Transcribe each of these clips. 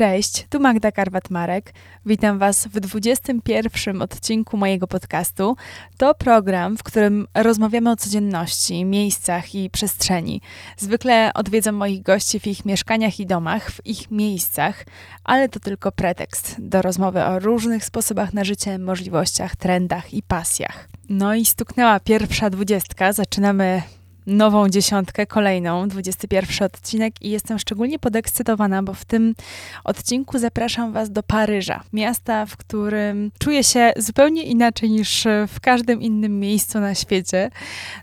Cześć, tu Magda Karwat-Marek. Witam Was w 21 odcinku mojego podcastu. To program, w którym rozmawiamy o codzienności, miejscach i przestrzeni. Zwykle odwiedzam moich gości w ich mieszkaniach i domach, w ich miejscach, ale to tylko pretekst do rozmowy o różnych sposobach na życie, możliwościach, trendach i pasjach. No i stuknęła pierwsza dwudziestka. Zaczynamy nową dziesiątkę, kolejną, 21 odcinek i jestem szczególnie podekscytowana, bo w tym odcinku zapraszam Was do Paryża, miasta, w którym czuję się zupełnie inaczej niż w każdym innym miejscu na świecie.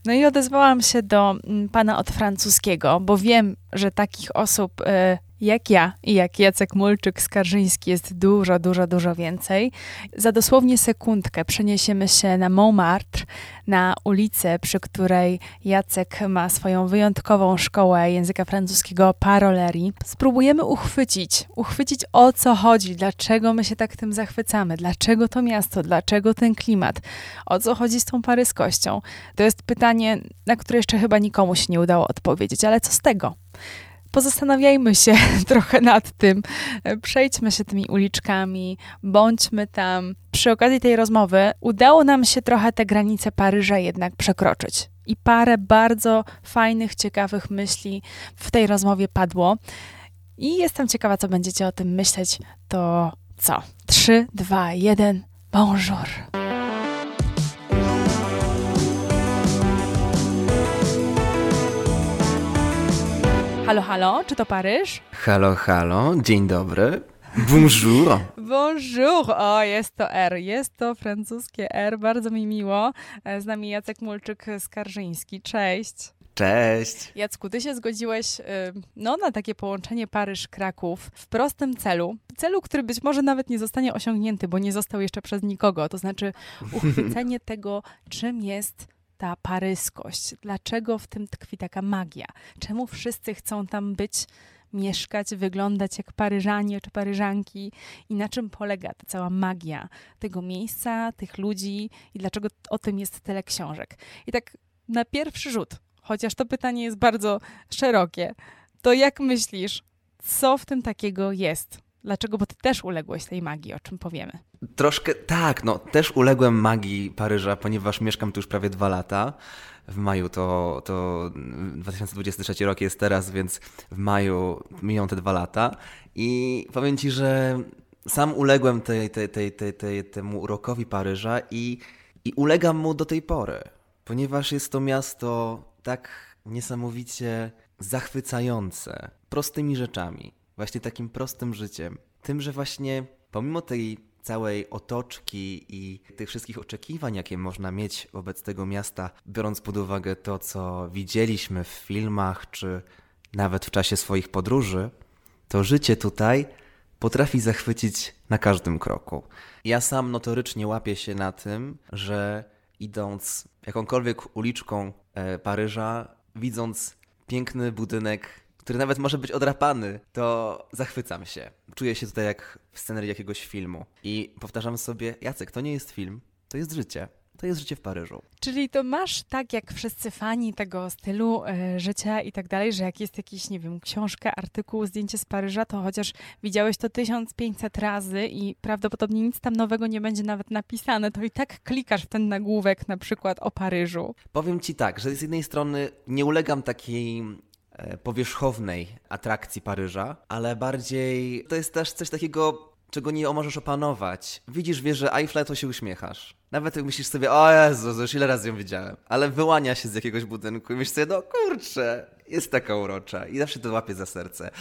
No i odezwałam się do mm, pana od francuskiego, bo wiem, że takich osób y, jak ja i jak Jacek Mulczyk-Skarżyński jest dużo, dużo, dużo więcej. Za dosłownie sekundkę przeniesiemy się na Montmartre, na ulicę, przy której Jacek ma swoją wyjątkową szkołę języka francuskiego Paroleri. Spróbujemy uchwycić, uchwycić o co chodzi, dlaczego my się tak tym zachwycamy, dlaczego to miasto, dlaczego ten klimat, o co chodzi z tą paryskością. To jest pytanie, na które jeszcze chyba nikomu się nie udało odpowiedzieć, ale co z tego? Pozastanawiajmy się trochę nad tym, przejdźmy się tymi uliczkami, bądźmy tam. Przy okazji tej rozmowy udało nam się trochę te granice Paryża jednak przekroczyć. I parę bardzo fajnych, ciekawych myśli w tej rozmowie padło. I jestem ciekawa, co będziecie o tym myśleć. To co? 3, 2, 1, bonjour! Halo, halo, czy to Paryż? Halo, halo, dzień dobry. Bonjour. Bonjour. O, jest to R, jest to francuskie R, bardzo mi miło. Z nami Jacek Mulczyk-Skarżyński. Cześć. Cześć. Jacku, ty się zgodziłeś no, na takie połączenie Paryż-Kraków w prostym celu. Celu, który być może nawet nie zostanie osiągnięty, bo nie został jeszcze przez nikogo. To znaczy uchwycenie tego, czym jest ta paryskość? Dlaczego w tym tkwi taka magia? Czemu wszyscy chcą tam być, mieszkać, wyglądać jak Paryżanie czy Paryżanki? I na czym polega ta cała magia tego miejsca, tych ludzi i dlaczego o tym jest tyle książek? I tak na pierwszy rzut, chociaż to pytanie jest bardzo szerokie, to jak myślisz, co w tym takiego jest? Dlaczego? Bo ty też uległeś tej magii, o czym powiemy. Troszkę tak, no też uległem magii Paryża, ponieważ mieszkam tu już prawie dwa lata. W maju to, to 2023 rok jest teraz, więc w maju miją te dwa lata. I powiem ci, że sam uległem tej, tej, tej, tej, tej, temu urokowi Paryża i, i ulegam mu do tej pory, ponieważ jest to miasto tak niesamowicie zachwycające prostymi rzeczami właśnie takim prostym życiem. Tym, że właśnie pomimo tej całej otoczki i tych wszystkich oczekiwań, jakie można mieć wobec tego miasta, biorąc pod uwagę to, co widzieliśmy w filmach, czy nawet w czasie swoich podróży, to życie tutaj potrafi zachwycić na każdym kroku. Ja sam notorycznie łapię się na tym, że idąc jakąkolwiek uliczką e, Paryża, widząc piękny budynek który nawet może być odrapany, to zachwycam się. Czuję się tutaj jak w scenerii jakiegoś filmu. I powtarzam sobie, Jacek, to nie jest film, to jest życie. To jest życie w Paryżu. Czyli to masz tak, jak wszyscy fani tego stylu e, życia i tak dalej, że jak jest jakiś, nie wiem, książka, artykuł, zdjęcie z Paryża, to chociaż widziałeś to 1500 razy i prawdopodobnie nic tam nowego nie będzie nawet napisane, to i tak klikasz w ten nagłówek na przykład o Paryżu. Powiem ci tak, że z jednej strony nie ulegam takiej powierzchownej atrakcji Paryża, ale bardziej to jest też coś takiego, czego nie możesz opanować. Widzisz, wiesz, że Eiffel to się uśmiechasz. Nawet jak myślisz sobie, o Jezu, już ile razy ją widziałem. Ale wyłania się z jakiegoś budynku i myślisz sobie, no kurczę, jest taka urocza. I zawsze to łapie za serce.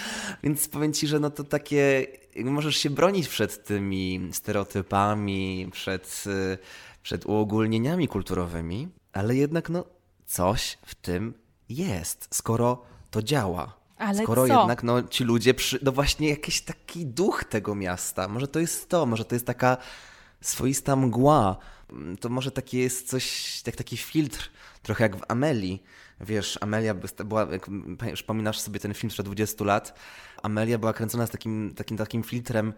Więc powiem ci, że no to takie, możesz się bronić przed tymi stereotypami, przed, y, przed uogólnieniami kulturowymi, ale jednak no coś w tym jest. Skoro to działa. Ale Skoro co? jednak no, ci ludzie, przy... no właśnie jakiś taki duch tego miasta, może to jest to, może to jest taka swoista mgła, mm, to może takie jest coś, jak taki filtr, trochę jak w Amelii. Wiesz, Amelia była, jak przypominasz sobie ten film sprzed 20 lat, Amelia była kręcona z takim, takim, takim filtrem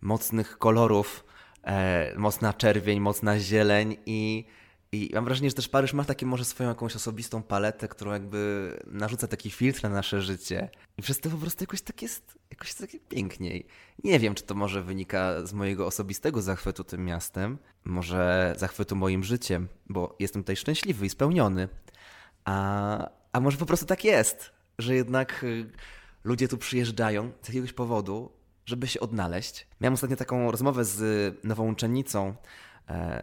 mocnych kolorów, e, mocna czerwień, mocna zieleń i I mam wrażenie, że też Paryż ma takie może swoją jakąś osobistą paletę, którą jakby narzuca taki filtr na nasze życie. I przez to po prostu jakoś tak jest, jakoś takie piękniej. Nie wiem, czy to może wynika z mojego osobistego zachwytu tym miastem, może zachwytu moim życiem, bo jestem tutaj szczęśliwy i spełniony. A, a może po prostu tak jest, że jednak y, ludzie tu przyjeżdżają z jakiegoś powodu, żeby się odnaleźć. Miałem ostatnio taką rozmowę z nową uczennicą,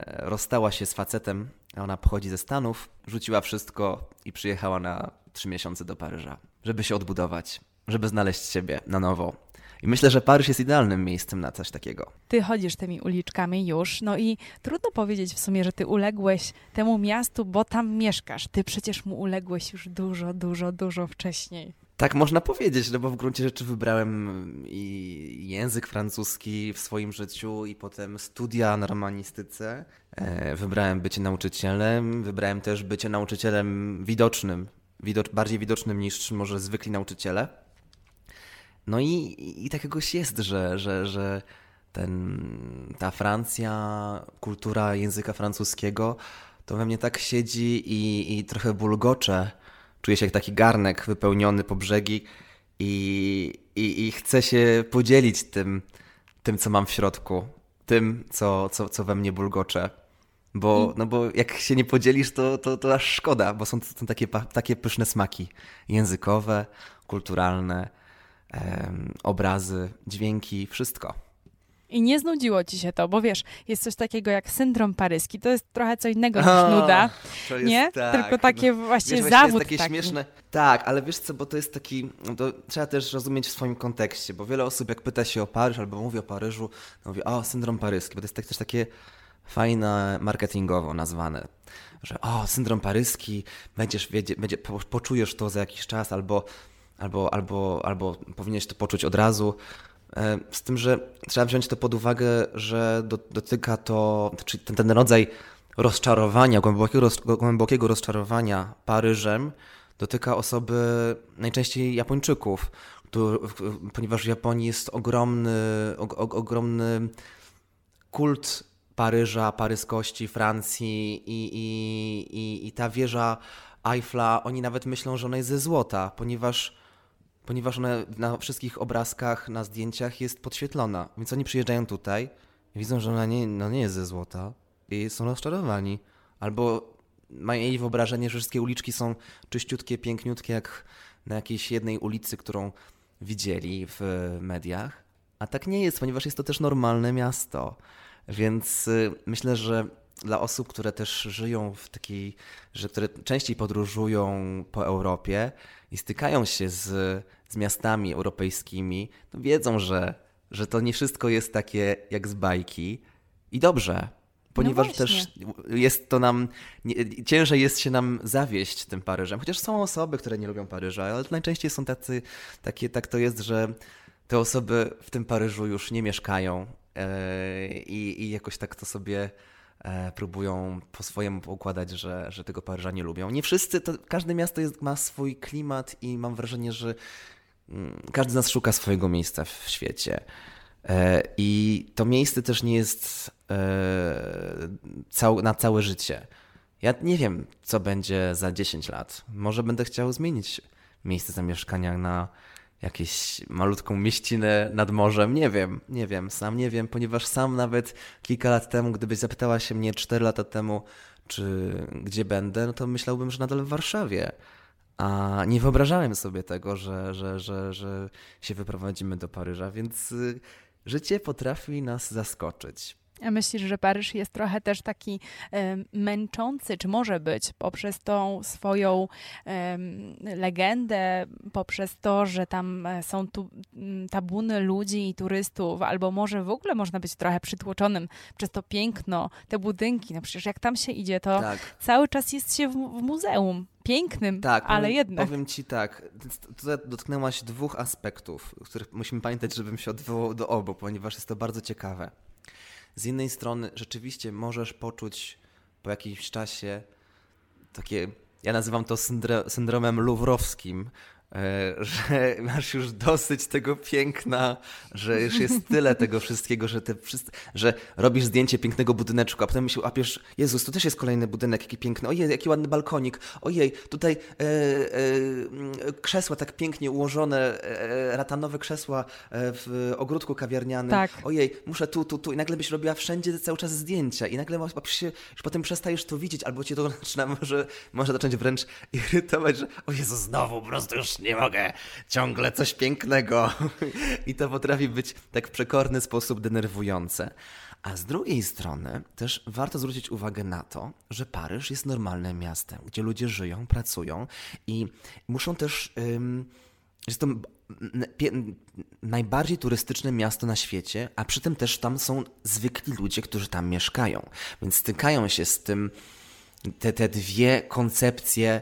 rozstała się z facetem, ona pochodzi ze Stanów, rzuciła wszystko i przyjechała na trzy miesiące do Paryża, żeby się odbudować, żeby znaleźć siebie na nowo. I myślę, że Paryż jest idealnym miejscem na coś takiego. Ty chodzisz tymi uliczkami już, no i trudno powiedzieć w sumie, że ty uległeś temu miastu, bo tam mieszkasz. Ty przecież mu uległeś już dużo, dużo, dużo wcześniej. Tak można powiedzieć, no bo w gruncie rzeczy wybrałem i język francuski w swoim życiu i potem studia na romanistyce. E, wybrałem bycie nauczycielem, wybrałem też bycie nauczycielem widocznym, widocz, bardziej widocznym niż może zwykli nauczyciele. No i, i takiegoś jest, że, że, że ten, ta Francja, kultura języka francuskiego, to we mnie tak siedzi i, i trochę bulgocze Czuję się jak taki garnek wypełniony po brzegi i, i, i chcę się podzielić tym, tym, co mam w środku, tym, co, co, co we mnie bulgocze. Bo, no bo jak się nie podzielisz, to, to, to aż szkoda, bo są, to takie, takie pyszne smaki językowe, kulturalne, em, obrazy, dźwięki, wszystko. I nie znudziło ci się to, bo wiesz, jest coś takiego jak syndrom paryski. To jest trochę co innego niż o, nuda. Nie? Tak, Tylko takie właśnie wiesz, zawód. Jest takie taki. śmieszne. Tak, ale wiesz co, bo to jest taki. No to trzeba też rozumieć w swoim kontekście, bo wiele osób, jak pyta się o Paryż albo mówi o Paryżu, to mówi, o, syndrom paryski, bo to jest tak, też takie fajne marketingowo nazwane. Że o, syndrom paryski, będziesz wiedzieć, będzie, poczujesz to za jakiś czas, albo, albo, albo, albo powinieneś to poczuć od razu. E, z tym, że trzeba wziąć to pod uwagę, że do, dotyka to, czyli ten, ten rodzaj rozczarowania, głębokiego, głębokiego rozczarowania Paryżem dotyka osoby najczęściej Japończyków, ponieważ w Japonii jest ogromny, ogromny kult Paryża, paryskości, Francji i, i, i, i ta wieża Eiffla, oni nawet myślą, że ona jest ze złota, ponieważ ponieważ ona na wszystkich obrazkach, na zdjęciach jest podświetlona. Więc oni przyjeżdżają tutaj, widzą, że ona nie, no nie jest ze złota i są rozczarowani. Albo mają jej wyobrażenie, że wszystkie uliczki są czyściutkie, piękniutkie, jak na jakiejś jednej ulicy, którą widzieli w mediach. A tak nie jest, ponieważ jest to też normalne miasto. Więc y, myślę, że dla osób, które też żyją w takiej, że które częściej podróżują po Europie i stykają się z, z miastami europejskimi, to wiedzą, że, że to nie wszystko jest takie jak z bajki. I dobrze, ponieważ no też jest to nam, nie, ciężej jest się nam zawieść tym Paryżem. Chociaż są osoby, które nie lubią Paryża, ale najczęściej są tacy, takie, tak to jest, że te osoby w tym Paryżu już nie mieszkają yy, i, i jakoś tak to sobie E, próbują po swojemu układać, że, że tego Paryża nie lubią. Nie wszyscy, to każde miasto jest, ma swój klimat i mam wrażenie, że mm, każdy z nas szuka swojego miejsca w świecie. E, I to miejsce też nie jest e, na całe życie. Ja nie wiem, co będzie za 10 lat. Może będę chciał zmienić miejsce zamieszkania na jakieś malutką mieścinę nad morzem. Nie wiem, nie wiem, sam nie wiem, ponieważ sam nawet kilka lat temu, gdybyś zapytała się mnie 4 lata temu, czy gdzie będę, no to myślałbym, że nadal w Warszawie. A nie wyobrażałem sobie tego, że, że, że, że się wyprowadzimy do Paryża, więc y, życie potrafi nas zaskoczyć. A myślisz, że Paryż jest trochę też taki e, męczący, czy może być, poprzez tą swoją e, legendę, poprzez to, że tam e, są tu tabuny ludzi i turystów, albo może w ogóle można być trochę przytłoczonym przez to piękno, te budynki. No przecież jak tam się idzie, to tak. cały czas jest się w, w muzeum pięknym, tak, ale powiem, jednak. Powiem ci tak, tutaj dotknęłaś dwóch aspektów, których musimy pamiętać, żebym się odwołał do obu, ponieważ jest to bardzo ciekawe. Z jednej strony rzeczywiście możesz poczuć po jakimś czasie takie, ja nazywam to syndromem luwrowskim, że masz już dosyć tego piękna, że już jest tyle tego wszystkiego, że, te wszyscy, że robisz zdjęcie pięknego budyneczku, a potem się łapiesz, Jezus, tu też jest kolejny budynek, jaki piękny, ojej, jaki ładny balkonik, ojej, tutaj e, e, krzesła tak pięknie ułożone, e, ratanowe krzesła e, w ogródku kawiarnianym, tak. ojej, muszę tu, tu, tu i nagle byś robiła wszędzie cały czas zdjęcia i nagle się, już potem przestajesz to widzieć, albo cię to zaczyna może, może zacząć wręcz irytować, że o Jezu, znowu po prostu już nie mogę, ciągle coś pięknego. I to potrafi być tak w przekorny sposób denerwujące. A z drugiej strony też warto zwrócić uwagę na to, że Paryż jest normalnym miastem, gdzie ludzie żyją, pracują i muszą też. jest to najbardziej turystyczne miasto na świecie, a przy tym też tam są zwykli ludzie, którzy tam mieszkają. Więc stykają się z tym te, te dwie koncepcje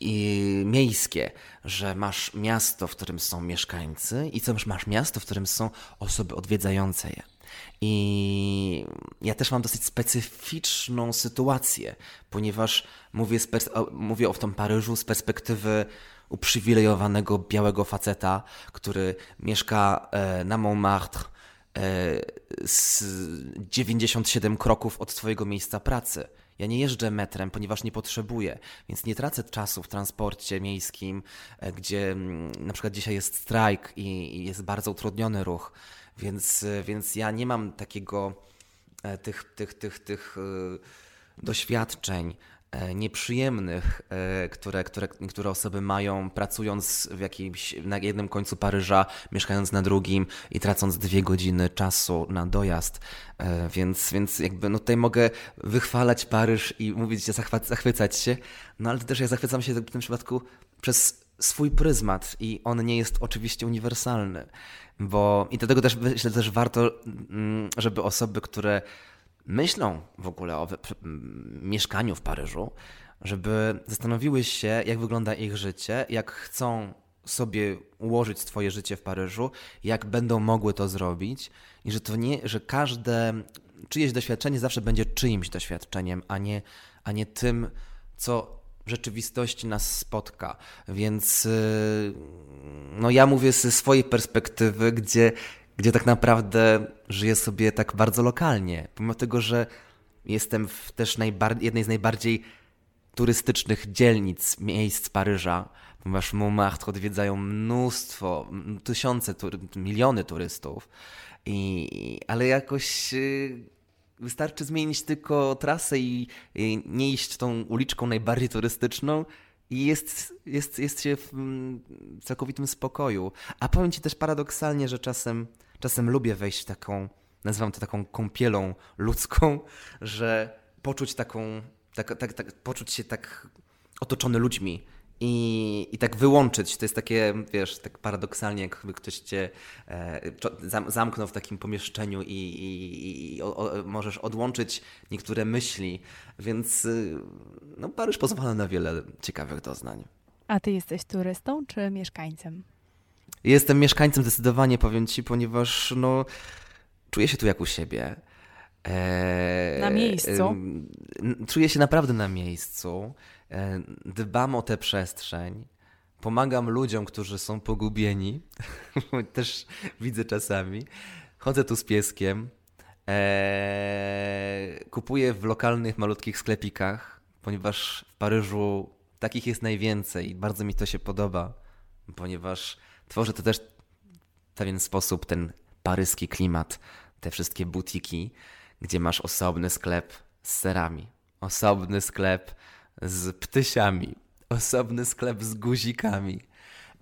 i miejskie, że masz miasto, w którym są mieszkańcy i co masz miasto, w którym są osoby odwiedzające je. I ja też mam dosyć specyficzną sytuację, ponieważ mówię, o, mówię o tym Paryżu z perspektywy uprzywilejowanego białego faceta, który mieszka e, na Montmartre e, z 97 kroków od swojego miejsca pracy. Ja nie jeżdżę metrem, ponieważ nie potrzebuję, więc nie tracę czasu w transporcie miejskim, e, gdzie mm, na przykład dzisiaj jest strajk i jest bardzo utrudniony ruch, więc, e, więc ja nie mam takiego e, tych, tych, tych, tych doświadczeń nieprzyjemnych, e, które, które niektóre osoby mają pracując w jakimś, na jednym końcu Paryża, mieszkając na drugim i tracąc dwie godziny czasu na dojazd. E, więc, więc jakby no tutaj mogę wychwalać Paryż i mówić, zachwycać się, no ale też ja zachwycam się w tym przypadku przez swój pryzmat i on nie jest oczywiście uniwersalny, bo i dlatego też myślę, też warto, mm, żeby osoby, które myślą w ogóle o mieszkaniu w Paryżu, żeby zastanowiły się, jak wygląda ich życie, jak chcą sobie ułożyć swoje życie w Paryżu, jak będą mogły to zrobić i że to nie, że każde czyjeś doświadczenie zawsze będzie czyimś doświadczeniem, a nie, a nie tym, co rzeczywistości nas spotka. Więc y, no ja mówię ze swojej perspektywy, gdzie gdzie tak naprawdę żyję sobie tak bardzo lokalnie, pomimo tego, że jestem w też jednej z najbardziej turystycznych dzielnic, miejsc Paryża, ponieważ Montmartre odwiedzają mnóstwo, tysiące, miliony turystów, i, ale jakoś y, wystarczy zmienić tylko trasę i, i nie iść tą uliczką najbardziej turystyczną i jest, jest, jest się w całkowitym spokoju. A powiem Ci też paradoksalnie, że czasem czasem lubię wejść w taką, nazywam to taką kąpielą ludzką, że poczuć taką, tak, tak, tak, poczuć się tak otoczony ludźmi i, i tak wyłączyć. To jest takie, wiesz, tak paradoksalnie, jakby ktoś cię e, zamknął w takim pomieszczeniu i, i, i o, o, możesz odłączyć niektóre myśli, więc y, no, Paryż pozwala na wiele ciekawych doznań. A ty jesteś turystą czy mieszkańcem? Jestem mieszkańcem zdecydowanie, powiem ci, ponieważ no, czuję się tu jak u siebie. Eee, na miejscu. czuję się naprawdę na miejscu. E, dbam o tę przestrzeń. Pomagam ludziom, którzy są pogubieni. Też widzę czasami. Chodzę tu z pieskiem. E, kupuję w lokalnych, malutkich sklepikach, ponieważ w Paryżu takich jest najwięcej bardzo mi to się podoba, ponieważ tworzy to też w pewien sposób ten paryski klimat, te wszystkie butiki, gdzie masz osobny sklep z serami, osobny sklep z ptysiami, osobny sklep z guzikami.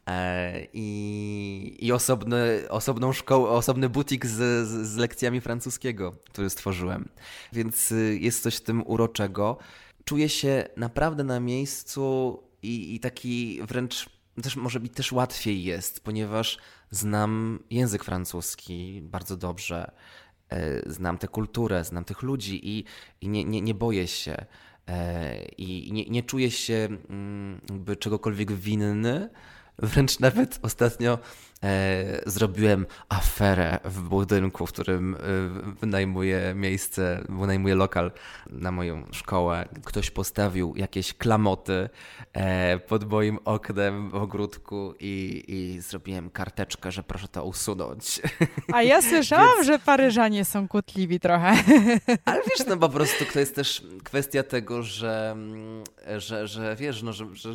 E, I, i osobny, osobną szkołę, osobny butik z, z, z lekcjami francuskiego, który stworzyłem. Więc y, jest coś w tym uroczego. Czuję się naprawdę na miejscu i, i taki wręcz też może być też łatwiej jest, ponieważ znam język francuski bardzo dobrze, e, znam tę kulturę, znam tych ludzi i, i nie, nie, nie boję się e, i nie, nie czuję się mm, jakby czegokolwiek winny. Wręcz nawet ostatnio e, zrobiłem aferę w budynku, w którym e, wynajmuję miejsce, wynajmuję lokal na moją szkołę. Ktoś postawił jakieś klamoty e, pod moim oknem w ogródku i, i zrobiłem karteczkę, że proszę to usunąć. A ja słyszałam, Więc... że Paryżanie są kłótliwi trochę. Ale wiesz, no po prostu to jest też kwestia tego, że, mm, że, że wiesz, no, że, że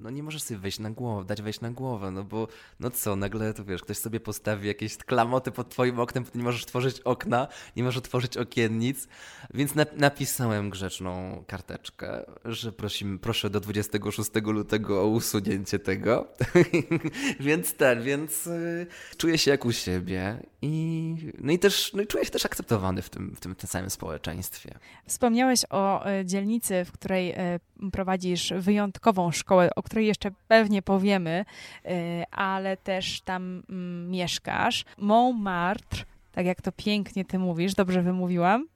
no nie możesz sobie wejść na głowę, dać wejść na głowę, no bo no co, nagle to wiesz, ktoś sobie postawi jakieś klamoty pod twoim oknem, nie możesz tworzyć okna, nie możesz otworzyć okiennic, więc na, napisałem grzeczną karteczkę, że prosimy, proszę do 26 lutego o usunięcie tego, więc ten, więc y, czuję się jak u siebie i no i też, no i czuję się też akceptowany w tym, w tym, w tym samym społeczeństwie. Wspomniałeś o y, dzielnicy, w której y, prowadzisz wyjątkową szkołę, o której jeszcze pewnie powiemy, ale też tam mm, mieszkasz. Montmartre, tak jak to pięknie ty mówisz, dobrze wymówiłam?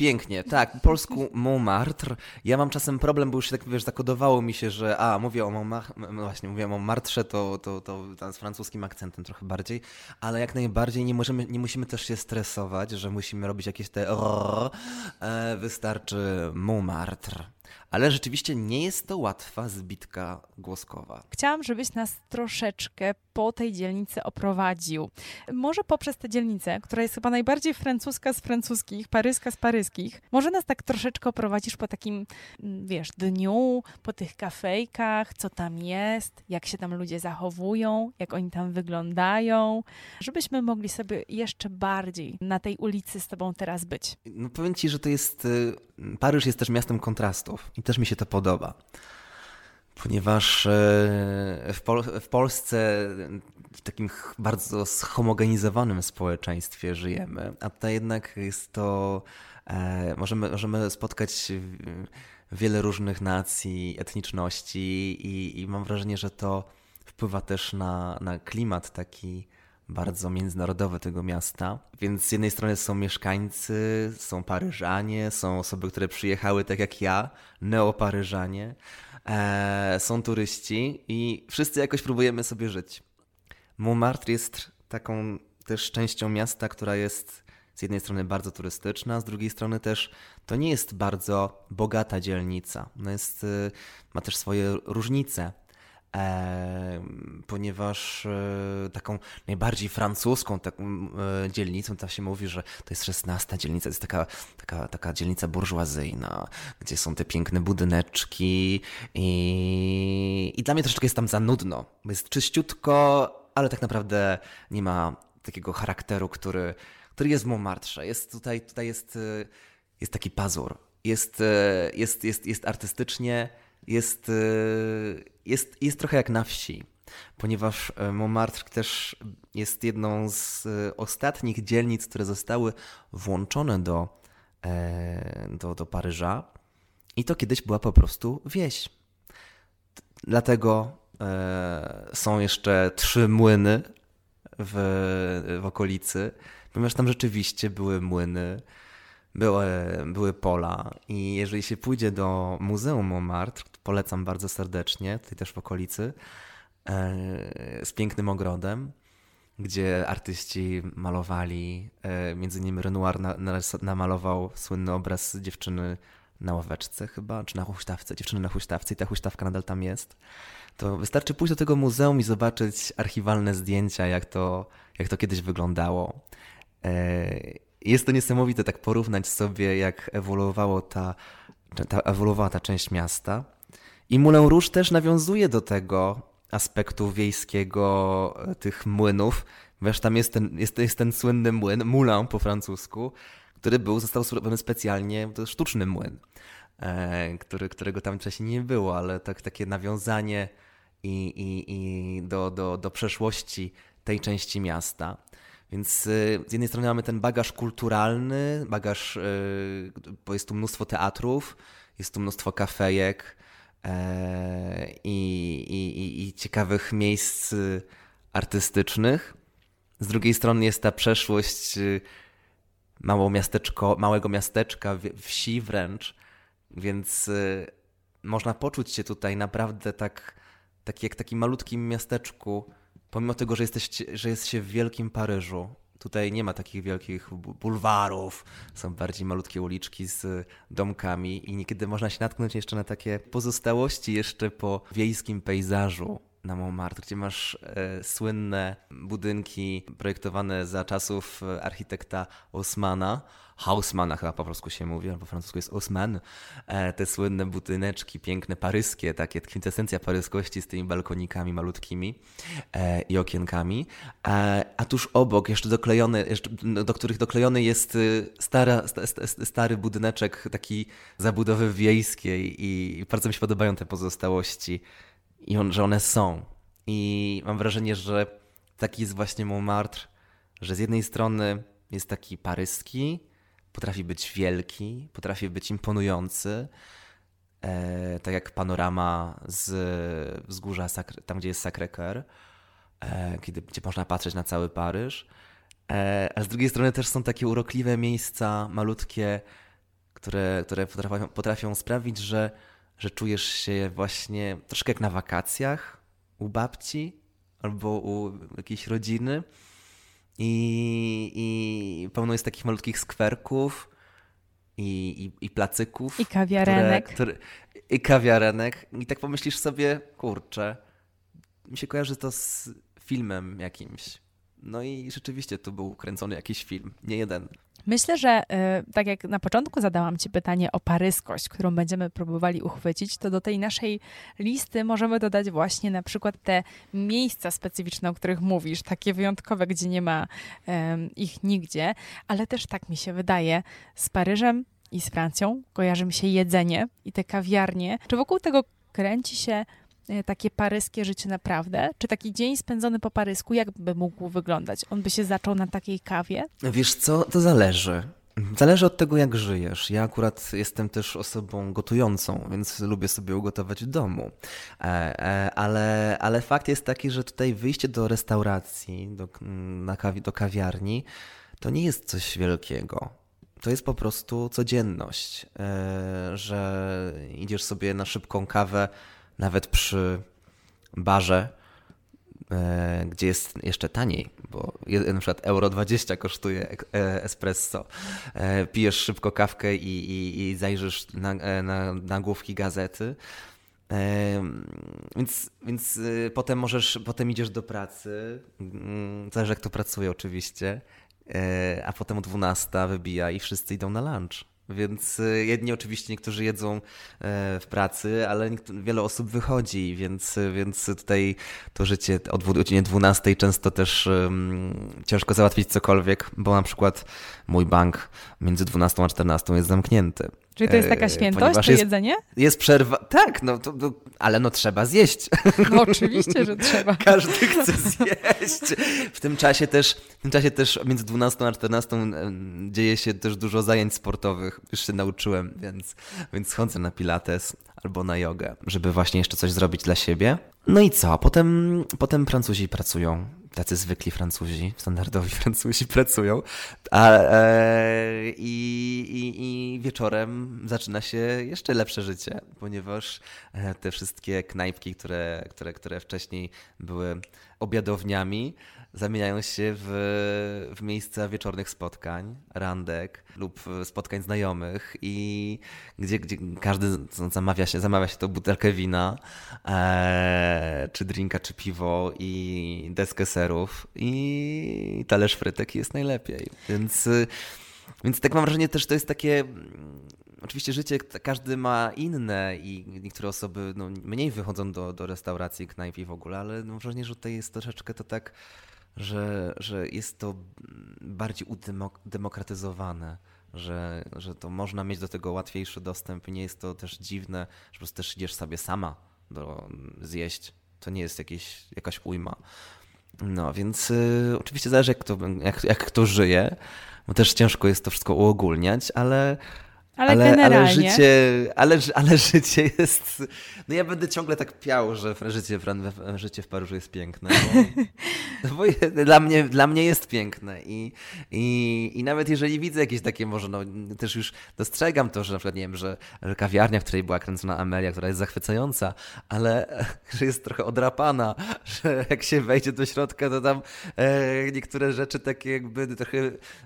Pięknie, tak. Po polsku Montmartre. Ja mam czasem problem, bo już się tak, wiesz, zakodowało mi się, że a, mówię o Montmartre, właśnie, mówię o Montmartre, to, to, to, to z francuskim akcentem trochę bardziej, ale jak najbardziej nie, możemy, nie musimy też się stresować, że musimy robić jakieś te e, wystarczy Montmartre. Ale rzeczywiście nie jest to łatwa zbitka głoskowa. Chciałam, żebyś nas troszeczkę po tej dzielnicy oprowadził. Może poprzez tę dzielnicę, która jest chyba najbardziej francuska z francuskich, paryska z paryskich. Może nas tak troszeczkę oprowadzisz po takim, mm, wiesz, dniu, po tych kafejkach, co tam jest, jak się tam ludzie zachowują, jak oni tam wyglądają, żebyśmy mogli sobie jeszcze bardziej na tej ulicy z tobą teraz być. No powiem ci, że to jest, y, Paryż jest też miastem kontrastów i też mi się to podoba ponieważ e, w, Pol w, Polsce w takim bardzo schomogenizowanym społeczeństwie żyjemy, a tutaj jednak jest to, e, możemy, możemy spotkać wiele różnych nacji, etniczności i, i mam wrażenie, że to wpływa też na, na klimat taki bardzo międzynarodowy tego miasta. Więc z jednej strony są mieszkańcy, są Paryżanie, są osoby, które przyjechały tak jak ja, neoparyżanie, e, są turyści i wszyscy jakoś próbujemy sobie żyć. Montmartre jest taką też częścią miasta, która jest z jednej strony bardzo turystyczna, z drugiej strony też to nie jest bardzo bogata dzielnica. No jest, y, ma też swoje różnice. E, ponieważ e, taką najbardziej francuską taką e, dzielnicą, to się mówi, że to jest szesnasta dzielnica, to jest taka, taka, taka dzielnica burżuazyjna, gdzie są te piękne budyneczki i, i dla mnie troszeczkę jest tam za nudno, jest czyściutko, ale tak naprawdę nie ma takiego charakteru, który, który jest w Montmartre. Jest tutaj, tutaj jest, jest taki pazur, jest, jest, jest, jest artystycznie, jest, e, jest, jest trochę jak na wsi, ponieważ e, Montmartre też jest jedną z e, ostatnich dzielnic, które zostały włączone do, do, do Paryża i to kiedyś była po prostu wieś. Dlatego są jeszcze trzy młyny w, w okolicy, ponieważ tam rzeczywiście były młyny były, były pola i jeżeli się pójdzie do Muzeum Montmartre, polecam bardzo serdecznie, tutaj też w okolicy, e, z pięknym ogrodem, gdzie artyści malowali, e, między innymi Renoir namalował słynny obraz dziewczyny na ławeczce chyba, czy na huśtawce, dziewczyny na huśtawce i ta huśtawka nadal tam jest. To wystarczy pójść do tego muzeum i zobaczyć archiwalne zdjęcia, jak to, jak to kiedyś wyglądało. E, jest to niesamowite tak porównać sobie, jak ewoluowało ta, ta, ewoluowała ta część miasta. I Moulin Rouge też nawiązuje do tego aspektu wiejskiego e, tych młynów. Wiesz, tam jest ten, jest, jest ten słynny młyn, moulin po francusku, który był, został zrobiony specjalnie, to sztuczny młyn, e, który, którego tam wcześniej nie było, ale tak, takie nawiązanie i, i, i do, do, do przeszłości tej części miasta. Więc y, z jednej strony mamy ten bagaż kulturalny, bagaż, y, bo jest tu mnóstwo teatrów, jest tu mnóstwo kafejek e, i, i, i ciekawych miejsc y, artystycznych. Z drugiej strony jest ta przeszłość mało miasteczko, małego miasteczka, wsi wręcz, więc można poczuć się tutaj naprawdę tak, tak jak w takim malutkim miasteczku pomimo tego, że, jesteś, że jest się w Wielkim Paryżu, Tutaj nie ma takich wielkich bulwarów, są bardziej malutkie uliczki z domkami i niekiedy można się natknąć jeszcze na takie pozostałości jeszcze po wiejskim pejzażu na Montmartre, gdzie masz e, słynne budynki projektowane za czasów e, architekta Osmana, Hausmana chyba po polsku się mówi, albo po francusku jest Osman, e, te słynne budyneczki, piękne, paryskie, takie kwintesencja paryskości z tymi balkonikami malutkimi e, i okienkami, e, a tuż obok, jeszcze doklejony, jeszcze, do których doklejony jest y, stara, stary budyneczek taki zabudowy wiejskiej i bardzo mi się podobają te pozostałości i on, że one są. I mam wrażenie, że taki jest właśnie Montmartre, że z jednej strony jest taki paryski, potrafi być wielki, potrafi być imponujący, e, tak jak panorama z wzgórza, tam gdzie jest Sacré-Cœur, e, kiedy, gdzie można patrzeć na cały Paryż. E, a z drugiej strony też są takie urokliwe miejsca, malutkie, które, które potrafią, potrafią sprawić, że że czujesz się właśnie troszkę jak na wakacjach u babci albo u jakiejś rodziny. I, i pełno jest takich malutkich skwerków i, i, i placyków. I kawiarenek. Które, które, I kawiarenek. I tak pomyślisz sobie, kurczę, mi się kojarzy to z filmem jakimś. No i rzeczywiście tu był kręcony jakiś film, nie jeden. Myślę, że y, tak jak na początku zadałam Ci pytanie o paryskość, którą będziemy próbowali uchwycić, to do tej naszej listy możemy dodać właśnie na przykład te miejsca specyficzne, o których mówisz, takie wyjątkowe, gdzie nie ma ich nigdzie, ale też tak mi się wydaje, z Paryżem i z Francją kojarzy mi się jedzenie i te kawiarnie. Czy wokół tego kręci się takie paryskie życie naprawdę? Czy taki dzień spędzony po parysku, jak by mógł wyglądać? On by się zaczął na takiej kawie? Wiesz co, to zależy. Zależy od tego, jak żyjesz. Ja akurat jestem też osobą gotującą, więc lubię sobie ugotować w domu. E, e, ale, ale fakt jest taki, że tutaj wyjście do restauracji, do, na kawi, do kawiarni, to nie jest coś wielkiego. To jest po prostu codzienność, że idziesz sobie na szybką kawę nawet przy barze, e, gdzie jest jeszcze taniej, bo na przykład euro 20 kosztuje e, espresso. E, pijesz szybko kawkę i, i, i zajrzysz na, na nagłówki gazety. Więc, więc potem możesz, potem idziesz do pracy, mm, zależy jak to pracuje oczywiście, a potem o 12 wybija i wszyscy idą na lunch. Więc y, jedni oczywiście niektórzy jedzą e, w pracy, ale wiele osób wychodzi, więc, więc tutaj to życie o godzinie 12 często też um, ciężko załatwić cokolwiek, bo na przykład mój bank między 12 a 14 jest zamknięty. Czyli to jest taka e, świętość, to jest, jedzenie? Jest przerwa, tak, no, to, to, ale no trzeba zjeść. No oczywiście, że trzeba. Każdy chce zjeść. W tym czasie też, w tym czasie też między 12 a 14 dzieje się też dużo zajęć sportowych. Już się nauczyłem, więc, więc chodzę na pilates albo na jogę, żeby właśnie jeszcze coś zrobić dla siebie. No i co? Potem, potem Francuzi pracują tacy zwykli Francuzi, standardowi Francuzi pracują, a, e, i, i, i, wieczorem zaczyna się jeszcze lepsze życie, ponieważ e, te wszystkie knajpki, które, które, które wcześniej były obiadowniami, zamieniają się w, w miejsca wieczornych spotkań, randek lub spotkań znajomych i gdzie, gdzie każdy zamawia się, zamawia się to butelkę wina, e, czy drinka, czy piwo i deskę serów i talerz frytek jest najlepiej. Więc, więc tak mam wrażenie też to jest takie Oczywiście życie każdy ma inne i niektóre osoby no, mniej wychodzą do, do restauracji, knajp i w ogóle, ale mam wrażenie, że tutaj jest troszeczkę to tak że, że jest to bardziej udemokratyzowane, że, że to można mieć do tego łatwiejszy dostęp nie jest to też dziwne, że po prostu też idziesz sobie sama do zjeść. To nie jest jakieś, jakaś ujma. No, więc y, oczywiście zależy, jak, to, jak, jak kto żyje, bo też ciężko jest to wszystko uogólniać, ale Ale, ale, generalnie... ale, życie, ale, ale życie jest. No ja będę ciągle tak piał, że życie, życie w Paryżu jest piękne. Bo, no bo dla, mnie, dla mnie jest piękne. I, i, I nawet jeżeli widzę jakieś takie, może no, też już dostrzegam to, że na przykład nie wiem, że, że kawiarnia, w której była kręcona Amelia, która jest zachwycająca, ale że jest trochę odrapana, że jak się wejdzie do środka, to tam e, niektóre rzeczy takie jakby trochę,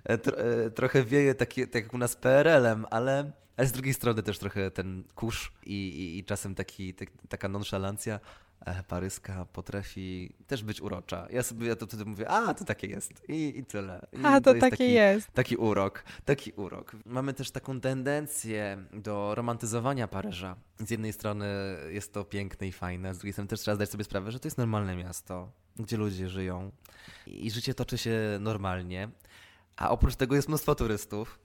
e, tro, e, trochę wieje, takie, tak jak u nas PRL-em, ale ale z drugiej strony też trochę ten kurz i, i, i czasem taki, tak, taka nonszalancja e, paryska potrafi też być urocza. Ja sobie ja to wtedy mówię, a to takie jest i, i tyle. I a to, to jest takie taki, jest. Taki urok, taki urok. Mamy też taką tendencję do romantyzowania Paryża. Z jednej strony jest to piękne i fajne, z drugiej strony też trzeba zdać sobie sprawę, że to jest normalne miasto, gdzie ludzie żyją i życie toczy się normalnie. A oprócz tego jest mnóstwo turystów,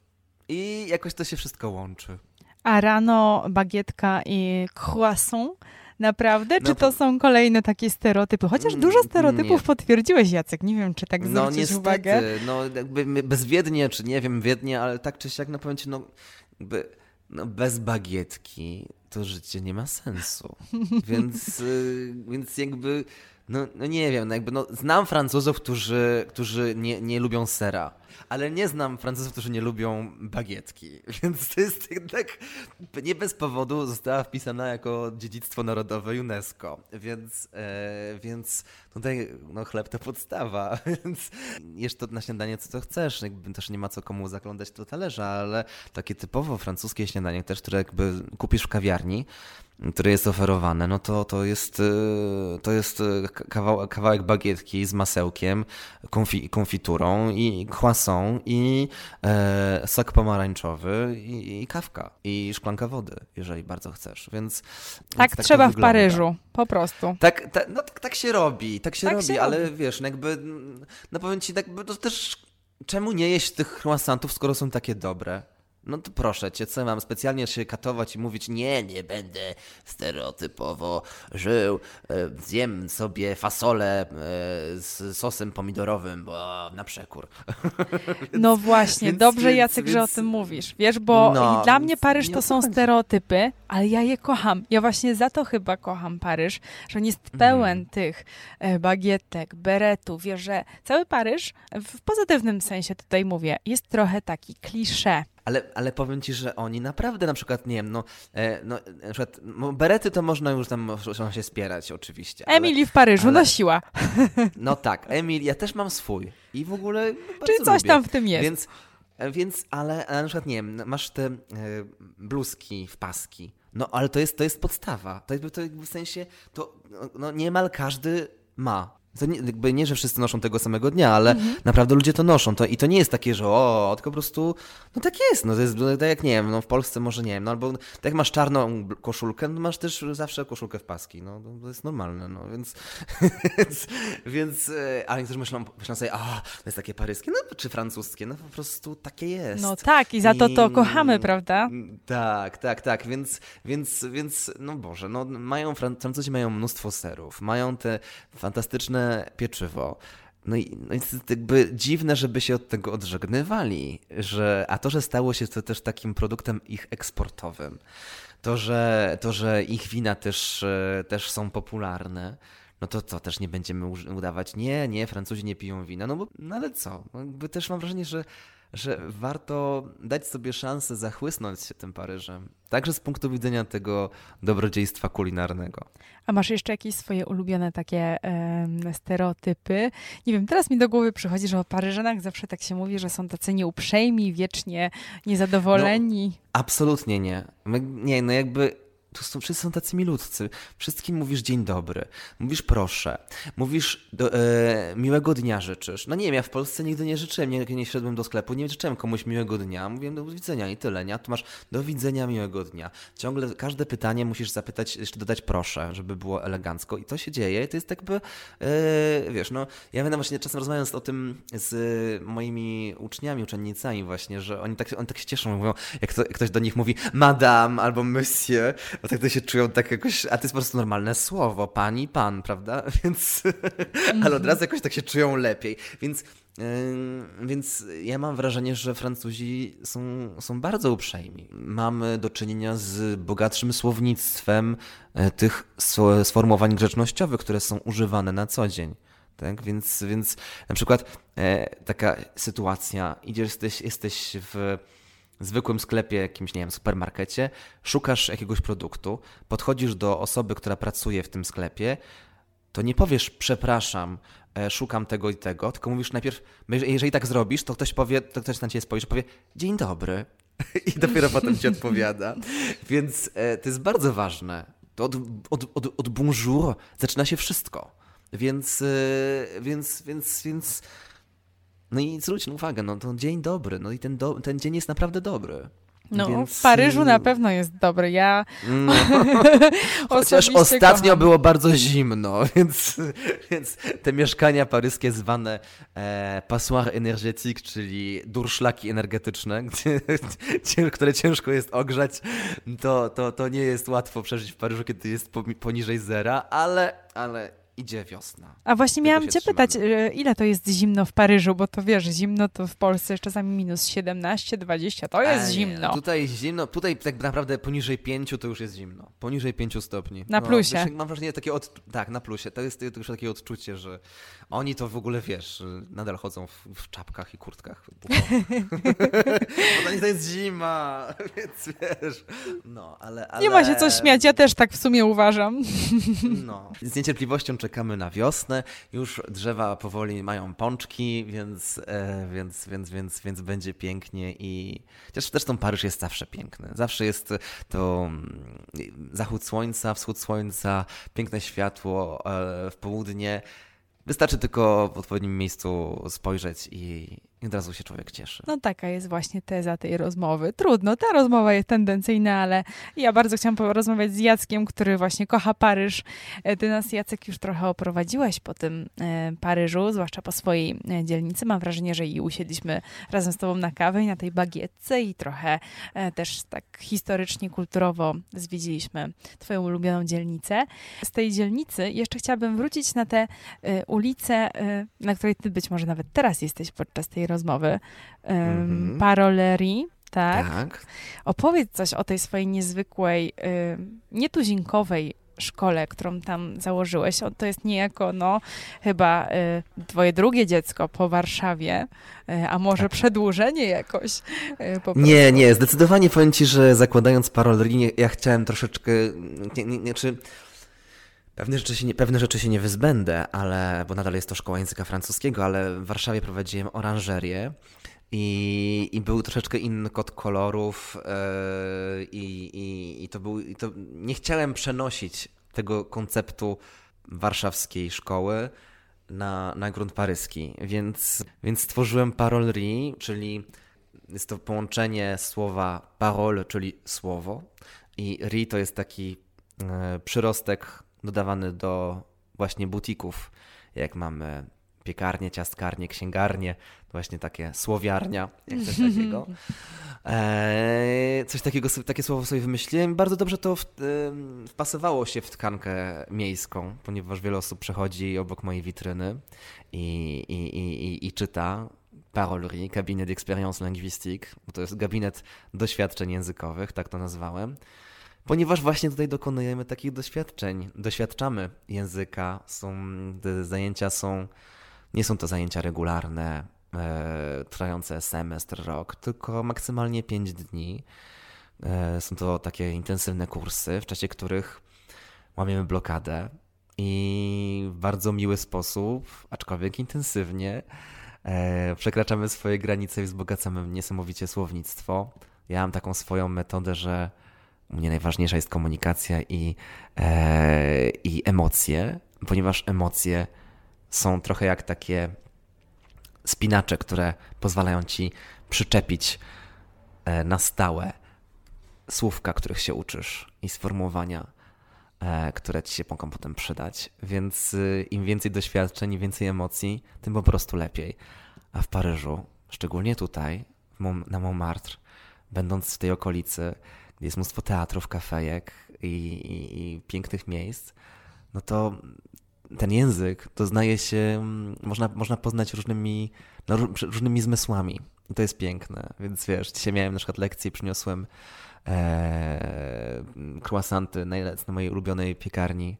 i jakoś to się wszystko łączy. A rano bagietka i croissant? Naprawdę? Czy no, to są kolejne takie stereotypy? Chociaż mm, dużo stereotypów nie. potwierdziłeś, Jacek. Nie wiem, czy tak no, zwrócić niestety, uwagę. No jakby bezwiednie, czy nie wiem, wiednie, ale tak czy siak, no powiem ci, no, jakby, no bez bagietki to życie nie ma sensu. więc, y, więc jakby, no, no nie wiem, no jakby, no, znam Francuzów, którzy, którzy nie, nie lubią sera ale nie znam Francuzów, którzy nie lubią bagietki, więc to jest jednak nie bez powodu została wpisana jako dziedzictwo narodowe UNESCO, więc, e, więc tutaj no, chleb to podstawa, więc jesz to na śniadanie co to chcesz, jakby też nie ma co komu zaglądać do talerza, ale takie typowo francuskie śniadanie też, które jakby kupisz w kawiarni, które jest oferowane, no to, to jest, e, to jest kawałek, kawałek bagietki z masełkiem, konfi, konfiturą i croissant i e, sok pomarańczowy i, i, kawka i szklanka wody, jeżeli bardzo chcesz, więc... Tak, więc tak trzeba w Paryżu, po prostu. Tak, ta, no, tak, tak się robi, tak się tak robi, się ale robi. wiesz, no jakby, no powiem ci, jakby to też, czemu nie jeść tych croissantów, skoro są takie dobre? No to proszę cię, co mam specjalnie się katować i mówić, nie, nie będę stereotypowo żył, e, zjem sobie fasolę e, z sosem pomidorowym, bo na przekór. więc, no właśnie, więc, dobrze więc, Jacek, że o tym mówisz, wiesz, bo no, dla mnie Paryż to są stereotypy, ale ja je kocham. Ja właśnie za to chyba kocham Paryż, że on jest mhm. pełen mm. tych e, bagietek, beretów, wiesz, że cały Paryż, w pozytywnym sensie tutaj mówię, jest trochę taki klisze ale, ale powiem ci, że oni naprawdę na przykład, nie wiem, no, e, no na przykład no, berety to można już tam można się spierać oczywiście. Emily w Paryżu ale, nosiła. No tak, Emil, ja też mam swój i w ogóle Czyli coś lubię. tam w tym jest. Więc, więc ale, ale na przykład, nie wiem, masz te e, bluzki w paski, no ale to jest, to jest podstawa. To, jakby, to jakby w sensie, to no, niemal każdy ma. To nie, jakby nie, że wszyscy noszą tego samego dnia, ale mhm. naprawdę ludzie to noszą. To, I to nie jest takie, że o, tylko po prostu, no tak jest. No to jest no, tak jak, nie wiem, no w Polsce może nie wiem, no albo tak jak masz czarną koszulkę, no masz też zawsze koszulkę w paski. No to jest normalne, no więc, więc, więc ale niektórzy myślą, myślą sobie, a, to jest takie paryskie, no czy francuskie, no po prostu takie jest. No tak i za to to kochamy, prawda? Tak, tak, tak, więc, więc, więc no Boże, no mają, Francuzi mają mnóstwo serów, mają te fantastyczne pieczywo. No i, no jest jakby dziwne, żeby się od tego odżegnywali, że, a to, że stało się to też takim produktem ich eksportowym, to, że, to, że ich wina też, e, też są popularne, no to co, też nie będziemy udawać, nie, nie, Francuzi nie piją wina, no bo, no ale co, no jakby też mam wrażenie, że że warto dać sobie szansę zachłysnąć się tym Paryżem. Także z punktu widzenia tego dobrodziejstwa kulinarnego. A masz jeszcze jakieś swoje ulubione takie e, stereotypy? Nie wiem, teraz mi do głowy przychodzi, że o Paryżanach zawsze tak się mówi, że są tacy nieuprzejmi, wiecznie niezadowoleni. No, absolutnie nie. Nie, no jakby to są, wszyscy są tacy milutcy. Wszystkim mówisz dzień dobry, mówisz proszę, mówisz do, e, miłego dnia życzysz. No nie wiem, ja w Polsce nigdy nie życzyłem, nie, nie wszedłem do sklepu, nie życzyłem komuś miłego dnia, mówiłem do widzenia i tyle, nie? A tu masz do widzenia, miłego dnia. Ciągle każde pytanie musisz zapytać, jeszcze dodać proszę, żeby było elegancko i to się dzieje to jest jakby, e, wiesz, no ja będę właśnie czasem rozmawiając o tym z moimi uczniami, uczennicami właśnie, że oni tak, oni tak się cieszą, mówią, jak, to, ktoś do nich mówi madame albo monsieur, tak to się czują tak jakoś, a to jest po prostu normalne słowo, pani, pan, prawda? Więc, ale od razu jakoś tak się czują lepiej. Więc Więc ja mam wrażenie, że Francuzi są, są bardzo uprzejmi. Mamy do czynienia z bogatszym słownictwem e, tych sformułowań grzecznościowych, które są używane na co dzień. Tak? Więc, więc na przykład e, taka sytuacja, idziesz, jesteś, jesteś w zwykłym sklepie, jakimś, nie wiem, supermarkecie, szukasz jakiegoś produktu, podchodzisz do osoby, która pracuje w tym sklepie, to nie powiesz przepraszam, e, szukam tego i tego, tylko mówisz najpierw, jeżeli tak zrobisz, to ktoś powie, to ktoś na ciebie spojrzy, powie dzień dobry i dopiero potem ci odpowiada. Więc e, to jest bardzo ważne. To od, od, od, od bonjour zaczyna się wszystko. Więc, e, więc, więc, więc no i zwróćmy uwagę, no to dzień dobry, no i ten, do, ten dzień jest naprawdę dobry. No, Więc... w Paryżu na pewno jest dobry. Ja. No. Chociaż ostatnio kocham. było bardzo zimno, więc, więc te mieszkania paryskie zwane e, passoir énergétique, czyli durszlaki energetyczne, gdzie, które ciężko jest ogrzać, to, to, to nie jest łatwo przeżyć w Paryżu, kiedy jest poniżej zera, ale, ale idzie wiosna. A właśnie miałam cię pytać, e, ile to jest zimno w Paryżu, bo to wiesz, zimno to w Polsce czasami minus 17, 20, to jest A, zimno. Tutaj zimno, tutaj tak naprawdę poniżej 5 to już jest zimno. Poniżej 5 stopni. Na no, plusie. Wiesz, mam wrażenie takie od... tak, na plusie. To jest już takie odczucie, że oni to w ogóle, wiesz, nadal chodzą w, w czapkach i kurtkach. bo to jest zima, więc wiesz, no, ale, ale... Nie ma się co śmiać, ja też tak w sumie uważam. No, z niecierpliwością czekam czekamy na wiosnę. Już drzewa powoli mają pączki, więc, e, więc, więc, więc, więc będzie pięknie i chociaż zresztą Paryż jest zawsze piękny. Zawsze jest to mm, zachód słońca, wschód słońca, piękne światło e, w południe. Wystarczy tylko w odpowiednim miejscu spojrzeć i, i od razu się człowiek cieszy. No taka jest właśnie teza tej rozmowy. Trudno, ta rozmowa jest tendencyjna, ale ja bardzo chciałam porozmawiać z Jackiem, który właśnie kocha Paryż. E, ty nas, Jacek, już trochę oprowadziłeś po tym e, Paryżu, zwłaszcza po swojej e, dzielnicy. Mam wrażenie, że i usiedliśmy razem z tobą na kawę i na tej bagietce i trochę też tak historycznie, kulturowo zwiedziliśmy twoją ulubioną dzielnicę. Z tej dzielnicy jeszcze chciałabym wrócić na tę ulicę, na której ty być może nawet teraz jesteś podczas tej rozmowy. Um, Parolerii, tak? tak? Opowiedz coś o tej swojej niezwykłej, nietuzinkowej szkole, którą tam założyłeś. To jest niejako, no, chyba y, twoje drugie dziecko po Warszawie, y, a może tak. przedłużenie jakoś. Y, nie, nie, zdecydowanie powiem ci, że zakładając Parolerii, ja chciałem troszeczkę, nie, nie, nie, czy Pewne rzeczy, się nie, pewne rzeczy się nie wyzbędę, ale, bo nadal jest to szkoła języka francuskiego, ale w Warszawie prowadziłem oranżerię i, i był troszeczkę inny kod kolorów yy, i, i, to był, i to nie chciałem przenosić tego konceptu warszawskiej szkoły na, na grunt paryski, więc, więc stworzyłem parolerie, czyli jest to połączenie słowa parole, czyli słowo i ri to jest taki yy, przyrostek dodawany do właśnie butików, jak mamy piekarnię, ciastkarnię, księgarnię, właśnie takie słowiarnia, jak coś takiego. Eee, coś takiego, takie słowo sobie wymyśliłem. Bardzo dobrze to w, wpasowało się w tkankę miejską, ponieważ wiele osób przechodzi obok mojej witryny i, i, i, i czyta Parolerie, gabinet d'expérience linguistique, bo to jest gabinet doświadczeń językowych, tak to nazwałem ponieważ właśnie tutaj dokonujemy takich doświadczeń, doświadczamy języka, są, zajęcia są, nie są to zajęcia regularne, e, trwające semestr, rok, tylko maksymalnie 5 dni. E, są to takie intensywne kursy, w czasie których łamiemy blokadę i w bardzo miły sposób, aczkolwiek intensywnie, e, przekraczamy swoje granice i wzbogacamy niesamowicie słownictwo. Ja mam taką swoją metodę, że u mnie najważniejsza jest komunikacja i, e, i emocje, ponieważ emocje są trochę jak takie spinacze, które pozwalają ci przyczepić e, na stałe słówka, których się uczysz i sformułowania, e, które ci się mogą potem przydać. Więc e, im więcej doświadczeń, im więcej emocji, tym po prostu lepiej. A w Paryżu, szczególnie tutaj, na Montmartre, będąc w tej okolicy, jest mnóstwo teatrów, kafejek i, i, i pięknych miejsc, no to ten język doznaje się, mm, można, można poznać różnymi, no, różnymi zmysłami. I to jest piękne. Więc wiesz, dzisiaj miałem na przykład lekcję, przyniosłem e, croissanty z mojej ulubionej piekarni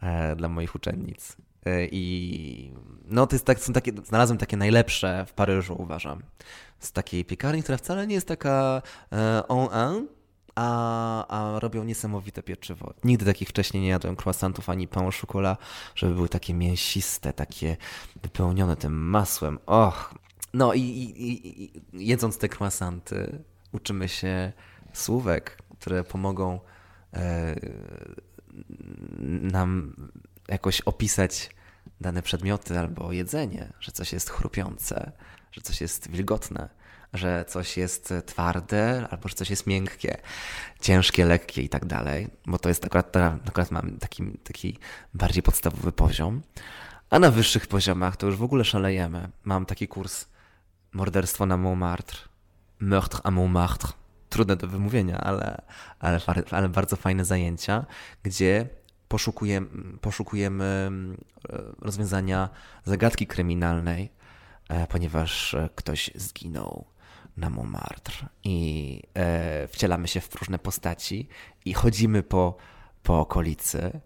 e, dla moich uczennic. E, I no to jest tak, są takie, znalazłem takie najlepsze w Paryżu, uważam. Z takiej piekarni, która wcale nie jest taka e, en un, a, a robią niesamowite pieczywo. Nigdy takich wcześniej nie jadłem croissantów ani pain chocolat, żeby były takie mięsiste, takie wypełnione tym masłem. Och! No i, i, i jedząc te croissanty uczymy się słówek, które pomogą e, nam jakoś opisać dane przedmioty albo jedzenie, że coś jest chrupiące, że coś jest wilgotne że coś jest twarde albo że coś jest miękkie, ciężkie, lekkie i tak dalej, bo to jest akurat, akurat mam taki, taki bardziej podstawowy poziom. A na wyższych poziomach to już w ogóle szalejemy. Mam taki kurs Morderstwo na Montmartre, Meurtre à Montmartre. Trudne do wymówienia, ale, ale, ale bardzo fajne zajęcia, gdzie poszukujemy, poszukujemy e, rozwiązania zagadki kryminalnej, e, ponieważ ktoś zginął na Montmartre i e, wcielamy się w różne postaci i chodzimy po, po okolicy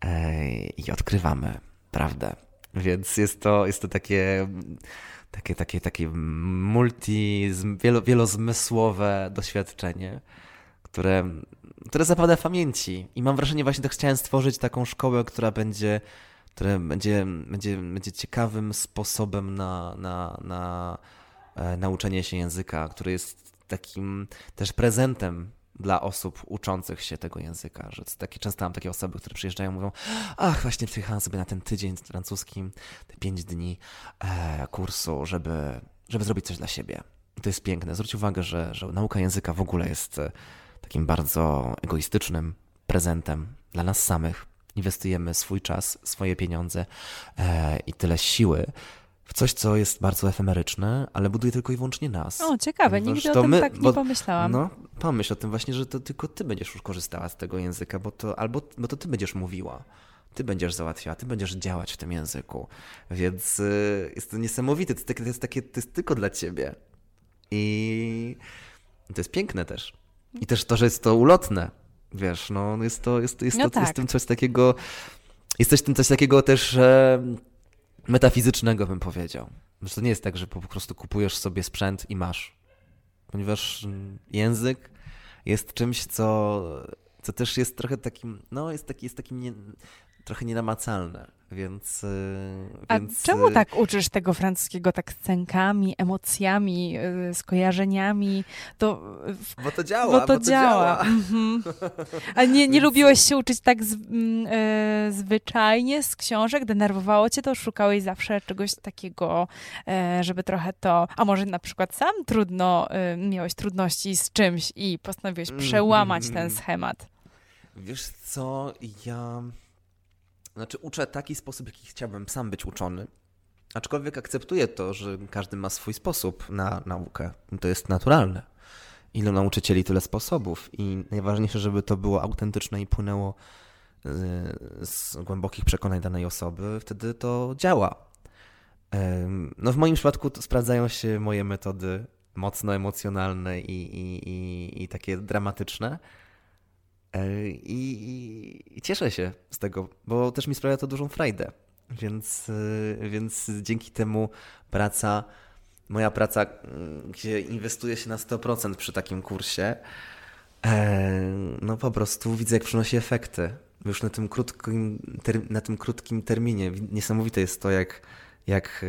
e, i odkrywamy prawdę. Więc jest to, jest to takie, takie, takie, takie multi, wielo, wielozmysłowe doświadczenie, które, które zapada w pamięci. I mam wrażenie, właśnie tak chciałem stworzyć taką szkołę, która będzie, która będzie, będzie, będzie ciekawym sposobem na, na, na nauczenie się języka, który jest takim też prezentem dla osób uczących się tego języka, że takie, często mam takie osoby, które przyjeżdżają i mówią, ach, właśnie przyjechałem sobie na ten tydzień francuskim, te pięć dni e, kursu, żeby, żeby zrobić coś dla siebie. I to jest piękne. Zwróć uwagę, że, że nauka języka w ogóle jest e, takim bardzo egoistycznym prezentem dla nas samych. Inwestujemy swój czas, swoje pieniądze e, i tyle siły w coś, co jest bardzo efemeryczne, ale buduje tylko i wyłącznie nas. O, ciekawe, nigdy o tym my, tak nie bo, pomyślałam. No, pomyśl o tym właśnie, że to tylko ty będziesz już korzystała z tego języka, bo to, albo bo to ty będziesz mówiła. Ty będziesz załatwiała, ty będziesz działać w tym języku. Więc y, jest to niesamowite, to, to, jest takie, to jest tylko dla ciebie. I to jest piękne też. I też to, że jest to ulotne. Wiesz, no jest to, jest, jest, no to, tak. jest tym coś takiego, jest też tym coś takiego też, że metafizycznego, bym powiedział. Że to nie jest tak, że po prostu kupujesz sobie sprzęt i masz. Ponieważ język jest czymś, co, co też jest trochę takim, no jest, taki, jest takim nie, trochę nienamacalne. Więc, y, A więc... czemu y, tak uczysz tego francuskiego tak scenkami, emocjami, y, skojarzeniami? To, bo to działa. Bo to, bo to działa. działa. Mhm. A nie, nie lubiłeś się uczyć tak z, y, zwyczajnie z książek? Denerwowało cię to? Szukałeś zawsze czegoś takiego, y, żeby trochę to... A może na przykład sam trudno, y, miałeś trudności z czymś i postanowiłeś przełamać ten schemat? Wiesz co, ja znaczy uczę taki sposób, jaki chciałbym sam być uczony. Aczkolwiek akceptuję to, że każdy ma swój sposób na naukę. To jest naturalne. Ilu nauczycieli, tyle sposobów. I najważniejsze, żeby to było autentyczne i płynęło y, z głębokich przekonań danej osoby, wtedy to działa. No w moim przypadku sprawdzają się moje metody mocno emocjonalne i, i, i, i takie dramatyczne. E, I, I, cieszę się z tego, bo też mi sprawia to dużą frajdę. Więc, e, więc dzięki temu praca, moja praca, gdzie inwestuje się na 100% przy takim kursie, e, no po prostu widzę, jak przynosi efekty. Już na tym krótkim, na tym krótkim terminie. Niesamowite jest to, jak, jak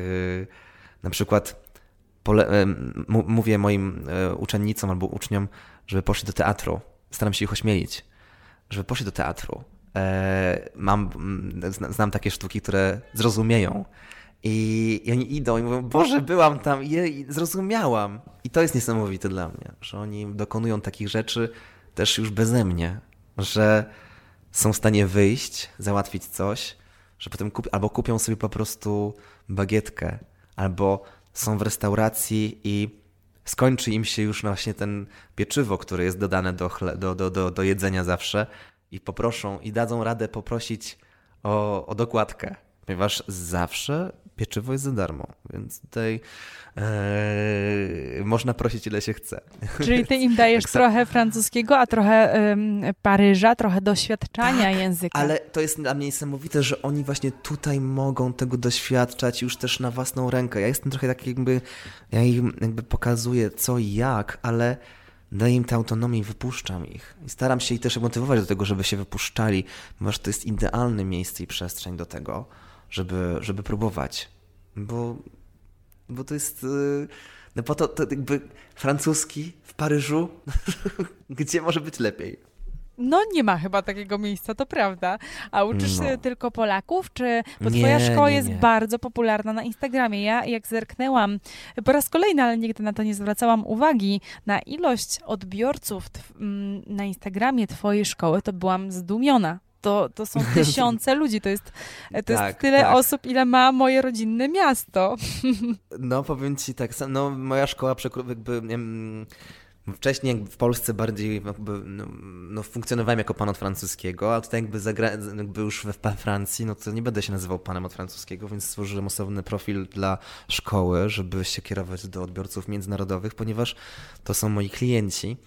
na przykład pole, mówię moim uczennicom albo uczniom, żeby poszli do teatru. Staram się ich ośmielić żeby poszli do teatru. E, mam, znam takie sztuki, które zrozumieją. I, oni idą i mówią, Boże, byłam tam i, zrozumiałam. I to jest niesamowite dla mnie, że oni dokonują takich rzeczy też już beze mnie, że są w stanie wyjść, załatwić coś, że potem albo kupią sobie po prostu bagietkę, albo są w restauracji i skończy im się już właśnie ten pieczywo, które jest dodane do, chle, do, do, do, do jedzenia zawsze i poproszą i dadzą radę poprosić o, o dokładkę, ponieważ zawsze pieczywo jest za darmo, więc tutaj e, można prosić ile się chce. Czyli ty im dajesz tak trochę francuskiego, a trochę Paryża, trochę doświadczania tak, języka. Ale to jest dla mnie niesamowite, że oni właśnie tutaj mogą tego doświadczać już też na własną rękę. Ja jestem trochę tak jakby, ja im jakby pokazuję co i jak, ale daję im tę autonomię i wypuszczam ich. I staram się ich też motywować do tego, żeby się wypuszczali, ponieważ to jest idealne miejsce i przestrzeń do tego, żeby, żeby próbować. Bo, bo to jest. Y, no po to, to jakby francuski w Paryżu, gdzie może być lepiej? No nie ma chyba takiego miejsca, to prawda. A uczysz no. tylko Polaków, czy bo nie, twoja szkoła nie, nie. jest bardzo popularna na Instagramie. Ja jak zerknęłam po raz kolejny, ale nigdy na to nie zwracałam uwagi, na ilość odbiorców na Instagramie twojej szkoły, to byłam zdumiona to, to są tysiące ludzi, to jest, to tak, jest tyle tak. osób, ile ma moje rodzinne miasto. No powiem ci tak, no moja szkoła jakby... Wcześniej w Polsce bardziej jakby, no, no, funkcjonowałem jako pan od francuskiego, a tutaj jakby, zagra- jakby już we Francji, no to nie będę się nazywał panem od francuskiego, więc stworzyłem osobny profil dla szkoły, żeby się kierować do odbiorców międzynarodowych, ponieważ to są moi klienci.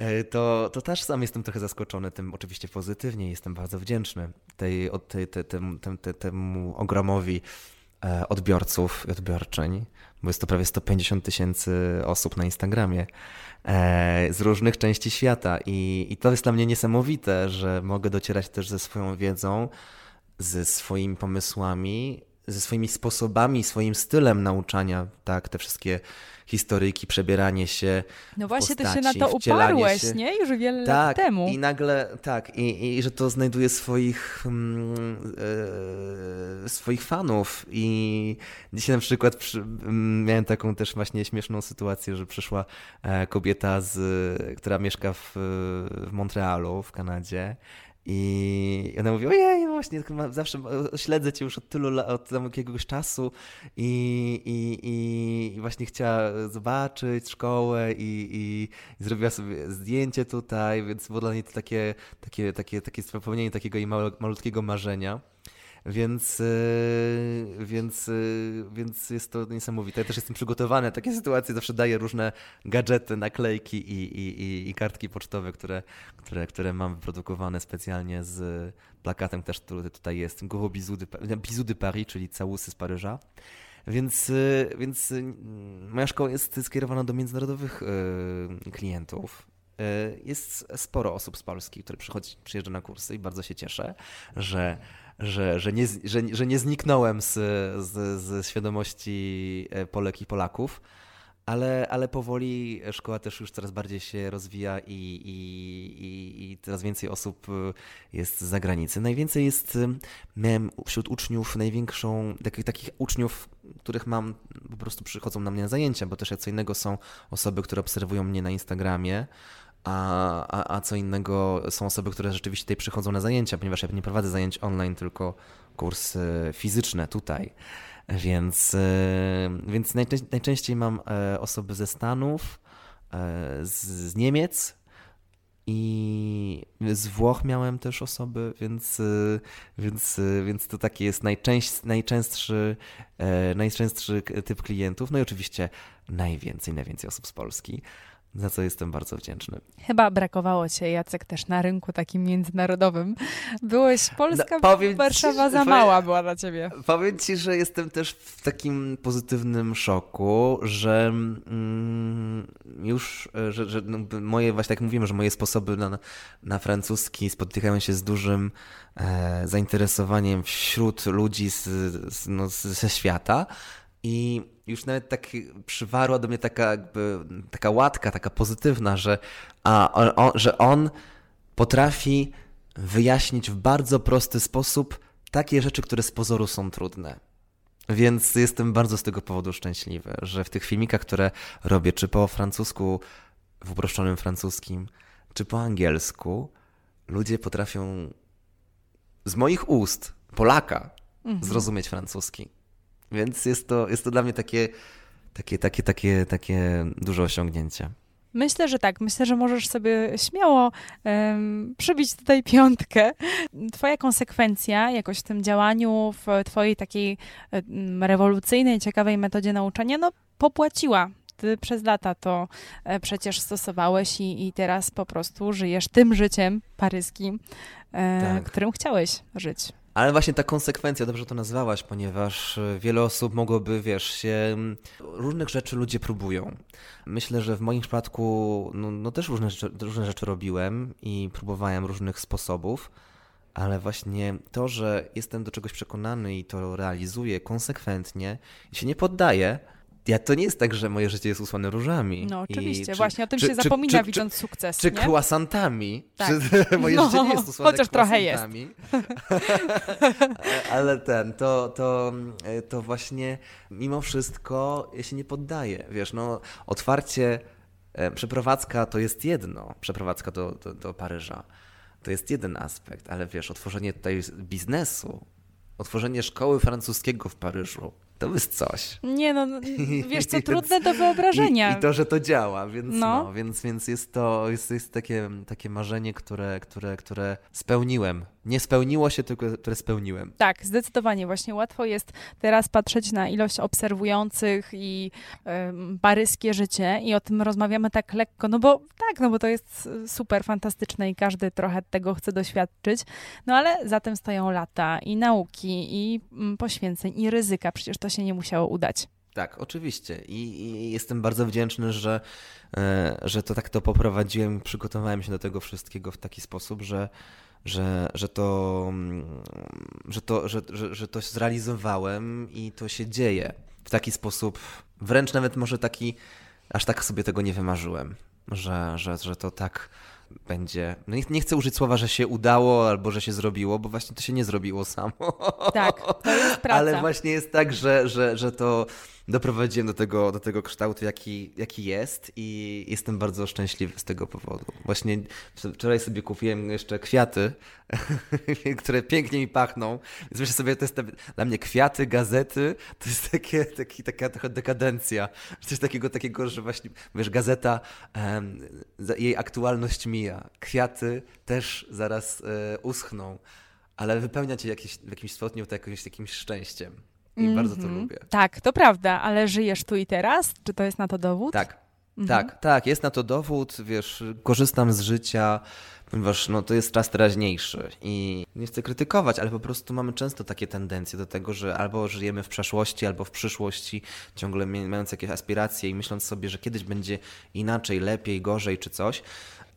E, to, to też sam jestem trochę zaskoczony tym, oczywiście pozytywnie, jestem bardzo wdzięczny tej, tej, tej, tem, tem, temu ogromowi e, odbiorców i odbiorczyń, bo jest to prawie 150 tysięcy osób na Instagramie e, z różnych części świata. I, i to jest dla mnie niesamowite, że mogę docierać też ze swoją wiedzą, ze swoimi pomysłami, ze swoimi sposobami, swoim stylem nauczania, tak, te wszystkie historyjki, przebieranie się. No właśnie, postaci, ty się na to uparłeś, się. nie? Już wiele tak, lat temu. I nagle, tak, i, i że to znajduje swoich, mm, e, swoich fanów. I dzisiaj na przykład przy, mm, miałem taką też właśnie śmieszną sytuację, że przyszła e, kobieta, z, która mieszka w, w Montrealu, w Kanadzie. I ona mówi, ojej, no właśnie, zawsze śledzę cię już od tylu od tam jakiegoś czasu i, i, i właśnie chciała zobaczyć szkołę i, i, i, zrobiła sobie zdjęcie tutaj, więc było dla niej to takie, takie, takie, takie spełnienie takiego jej malutkiego marzenia. Więc, e, więc, e, więc jest to niesamowite. Ja też jestem przygotowany na takie sytuacje, zawsze daję różne gadżety, naklejki i, i, i, kartki pocztowe, które, które, które mam wyprodukowane specjalnie z plakatem też, który tutaj jest. Gros bisous de Paris, czyli całusy z Paryża. Więc, e, więc moja szkoła jest skierowana do międzynarodowych klientów. Jest sporo osób z Polski, które przychodzi, przyjeżdża na kursy i bardzo się cieszę, że że, że, nie, że, że nie zniknąłem z, z, z świadomości e, Polek i Polaków, ale, ale powoli szkoła też już coraz bardziej się rozwija i, i, i, i coraz więcej osób e, jest z zagranicy. Najwięcej jest, e, miałem wśród uczniów największą, takich, takich uczniów, których mam, po prostu przychodzą na mnie na zajęcia, bo też co innego są osoby, które obserwują mnie na Instagramie, a, a, a co innego są osoby, które rzeczywiście tutaj przychodzą na zajęcia, ponieważ ja nie prowadzę zajęć online, tylko kursy fizyczne tutaj. Więc, e, więc najczęściej mam e, osoby ze Stanów, e, z, Niemiec, i z Włoch miałem też osoby, więc, więc, więc to taki jest najczęst, najczęstszy, najczęstszy typ klientów. No i oczywiście najwięcej, najwięcej osób z Polski za co jestem bardzo wdzięczny. Chyba brakowało cię, Jacek, też na rynku takim międzynarodowym. Byłeś Polska, no, Warszawa ci, za mała była dla ciebie. Powiem ci, że jestem też w takim pozytywnym szoku, że mm, już, że, że no, moje, właśnie tak mówimy, że moje sposoby na, na francuski spotykają się z dużym e, zainteresowaniem wśród ludzi z, z, no, ze świata i już nawet tak przywarła do mnie taka, jakby, taka łatka, taka pozytywna, że, a, on, on, że on potrafi wyjaśnić w bardzo prosty sposób takie rzeczy, które z pozoru są trudne. Więc jestem bardzo z tego powodu szczęśliwy, że w tych filmikach, które robię, czy po francusku, w uproszczonym francuskim, czy po angielsku, ludzie potrafią z moich ust, Polaka, mhm. zrozumieć francuski. Więc jest to, jest to dla mnie takie, takie, takie, takie, takie duże osiągnięcie. Myślę, że tak. Myślę, że możesz sobie śmiało um, przybić tutaj piątkę. Twoja konsekwencja jakoś w tym działaniu, w twojej takiej um, rewolucyjnej, ciekawej metodzie nauczania, no popłaciła. Ty przez lata to e, przecież stosowałeś i, i teraz po prostu żyjesz tym życiem paryskim, e, tak. którym chciałeś żyć. Ale właśnie ta konsekwencja, dobrze to nazwałaś, ponieważ e, wiele osób mogłoby, wiesz, się... Różnych rzeczy ludzie próbują. Myślę, że w moim przypadku no, no też różne rzeczy, różne rzeczy robiłem i próbowałem różnych sposobów, ale właśnie to, że jestem do czegoś przekonany i to realizuję konsekwentnie i się nie poddaję, ja to nie jest tak, że moje życie jest usłane różami. No oczywiście, właśnie o tym czy, się czy, zapomina czy, widząc sukces. Czy nie? croissantami. Tak. Czy, moje no, życie nie jest usłane Chociaż trochę jest. Ale ten, to, to, to właśnie mimo wszystko ja się nie poddaję. Wiesz, no otwarcie, e, przeprowadzka to jest jedno, przeprowadzka do, do, do Paryża. To jest jeden aspekt, ale wiesz, otworzenie tutaj biznesu, otworzenie szkoły francuskiego w Paryżu, to jest coś. Nie no, wiesz co, trudne do wyobrażenia. I, I, to, że to działa, więc, no. no. więc, więc jest to jest, jest takie, takie marzenie, które, które, które spełniłem nie spełniło się, tylko które spełniłem. Tak, zdecydowanie. Właśnie łatwo jest teraz patrzeć na ilość obserwujących i y, paryskie życie i o tym rozmawiamy tak lekko, no bo tak, no bo to jest super fantastyczne i każdy trochę tego chce doświadczyć, no ale za tym stoją lata i nauki i y, poświęceń i ryzyka. Przecież to się nie musiało udać. Tak, oczywiście. I, I, jestem bardzo wdzięczny, że, e, że to tak to poprowadziłem, przygotowałem się do tego wszystkiego w taki sposób, że że, że, to, mm, że, to, że, że, że to zrealizowałem i to się dzieje w taki sposób, wręcz nawet może taki, aż tak sobie tego nie wymarzyłem, że, że, że to tak będzie. No nie, nie chcę użyć słowa, że się udało albo że się zrobiło, bo właśnie to się nie zrobiło samo. Tak, to jest praca. Ale właśnie jest tak, że, że, że to doprowadziłem do tego, do tego kształtu, jaki, jaki jest i jestem bardzo szczęśliwy z tego powodu. Właśnie wczoraj sobie kupiłem jeszcze kwiaty, które pięknie mi pachną, więc myślę sobie, to jest dla mnie kwiaty, gazety, to jest takie, taki, taka trochę dekadencja. Coś takiego, takiego, że właśnie, wiesz, gazeta, um, jej aktualność mija, kwiaty też zaraz e, uschną, ale wypełnia cię jakieś, w jakimś stopniu to jakimś szczęściem. I mm -hmm. bardzo to mhm. lubię. Tak, to prawda, ale żyjesz tu i teraz? Czy to jest na to dowód? Tak. Mhm. Tak, tak, jest na to dowód, wiesz, korzystam z życia, ponieważ no, to jest czas teraźniejszy i nie chcę krytykować, ale po prostu mamy często takie tendencje do tego, że albo żyjemy w przeszłości, albo w przyszłości, ciągle mając jakieś aspiracje i myśląc sobie, że kiedyś będzie inaczej, lepiej, gorzej czy coś,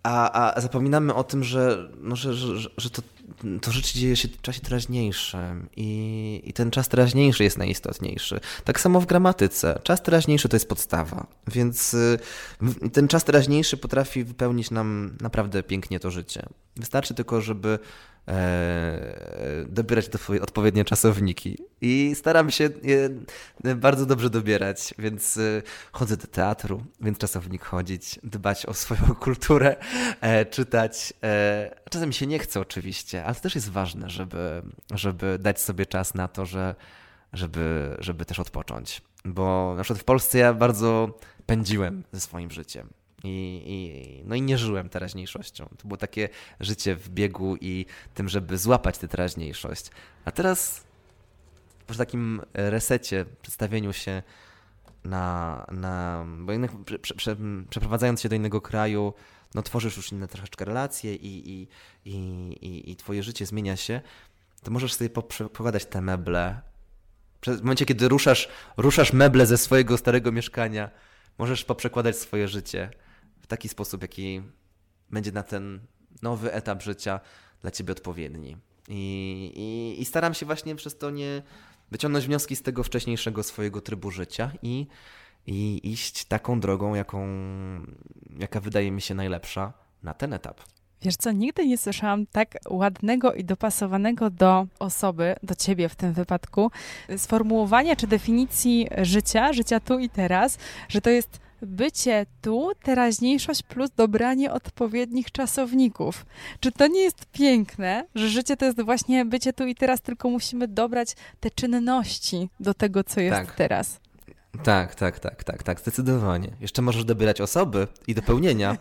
a, a zapominamy o tym, że, no, że, że, że to, to rzeczy dzieje się w czasie teraźniejszym i, i ten czas teraźniejszy jest najistotniejszy. Tak samo w gramatyce. Czas teraźniejszy to jest podstawa, więc y, ten czas teraźniejszy potrafi wypełnić nam naprawdę pięknie to życie. Wystarczy tylko, żeby e, dobierać odpowiednie czasowniki. I staram się je bardzo dobrze dobierać, więc e, chodzę do teatru, więc czasownik chodzić, dbać o swoją kulturę, e, czytać. E, czasem się nie chce oczywiście, ale to też jest ważne, żeby, żeby dać sobie czas na to, że, żeby, żeby też odpocząć. Bo na przykład w Polsce ja bardzo pędziłem ze swoim życiem. I, i, no i nie żyłem teraźniejszością. To było takie życie w biegu i tym, żeby złapać tę teraźniejszość. A teraz po takim resecie, przedstawieniu się na, na bo jednak prze, prze, przeprowadzając się do innego kraju, no tworzysz już inne troszeczkę relacje i, i, i, i, i twoje życie zmienia się, to możesz sobie pokładać te meble. W momencie, kiedy ruszasz, ruszasz meble ze swojego starego mieszkania, możesz poprzekładać swoje życie w taki sposób, jaki będzie na ten nowy etap życia dla ciebie odpowiedni. I, i, i staram się właśnie przez to nie wyciągnąć wnioski z tego wcześniejszego swojego trybu życia i, i iść taką drogą, jaką, jaka wydaje mi się najlepsza na ten etap. Wiesz co, nigdy nie słyszałam tak ładnego i dopasowanego do osoby, do ciebie w tym wypadku, sformułowania czy definicji życia, życia tu i teraz, że to jest bycie tu, teraźniejszość plus dobranie odpowiednich czasowników. Czy to nie jest piękne, że życie to jest właśnie bycie tu i teraz, tylko musimy dobrać te czynności do tego, co jest tak. teraz? Tak, tak, tak, tak, tak, zdecydowanie. Jeszcze możesz dobierać osoby i dopełnienia.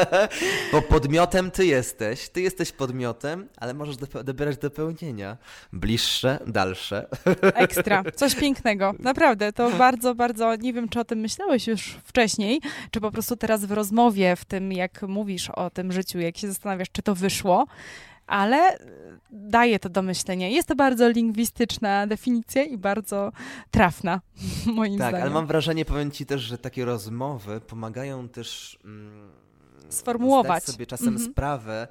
Bo podmiotem ty jesteś, ty jesteś podmiotem, ale możesz dobierać dopełnienia. Bliższe, dalsze. Ekstra, coś pięknego. Naprawdę, to bardzo, bardzo, nie wiem, czy o tym myślałeś już wcześniej, czy po prostu teraz w rozmowie, w tym, jak mówisz o tym życiu, jak się zastanawiasz, czy to wyszło, ale daje to do myślenia. Jest to bardzo lingwistyczna definicja i bardzo trafna, moim tak, zdaniem. Tak, ale mam wrażenie, powiem Ci też, że takie rozmowy pomagają też mm, sformułować sobie czasem mm -hmm. sprawę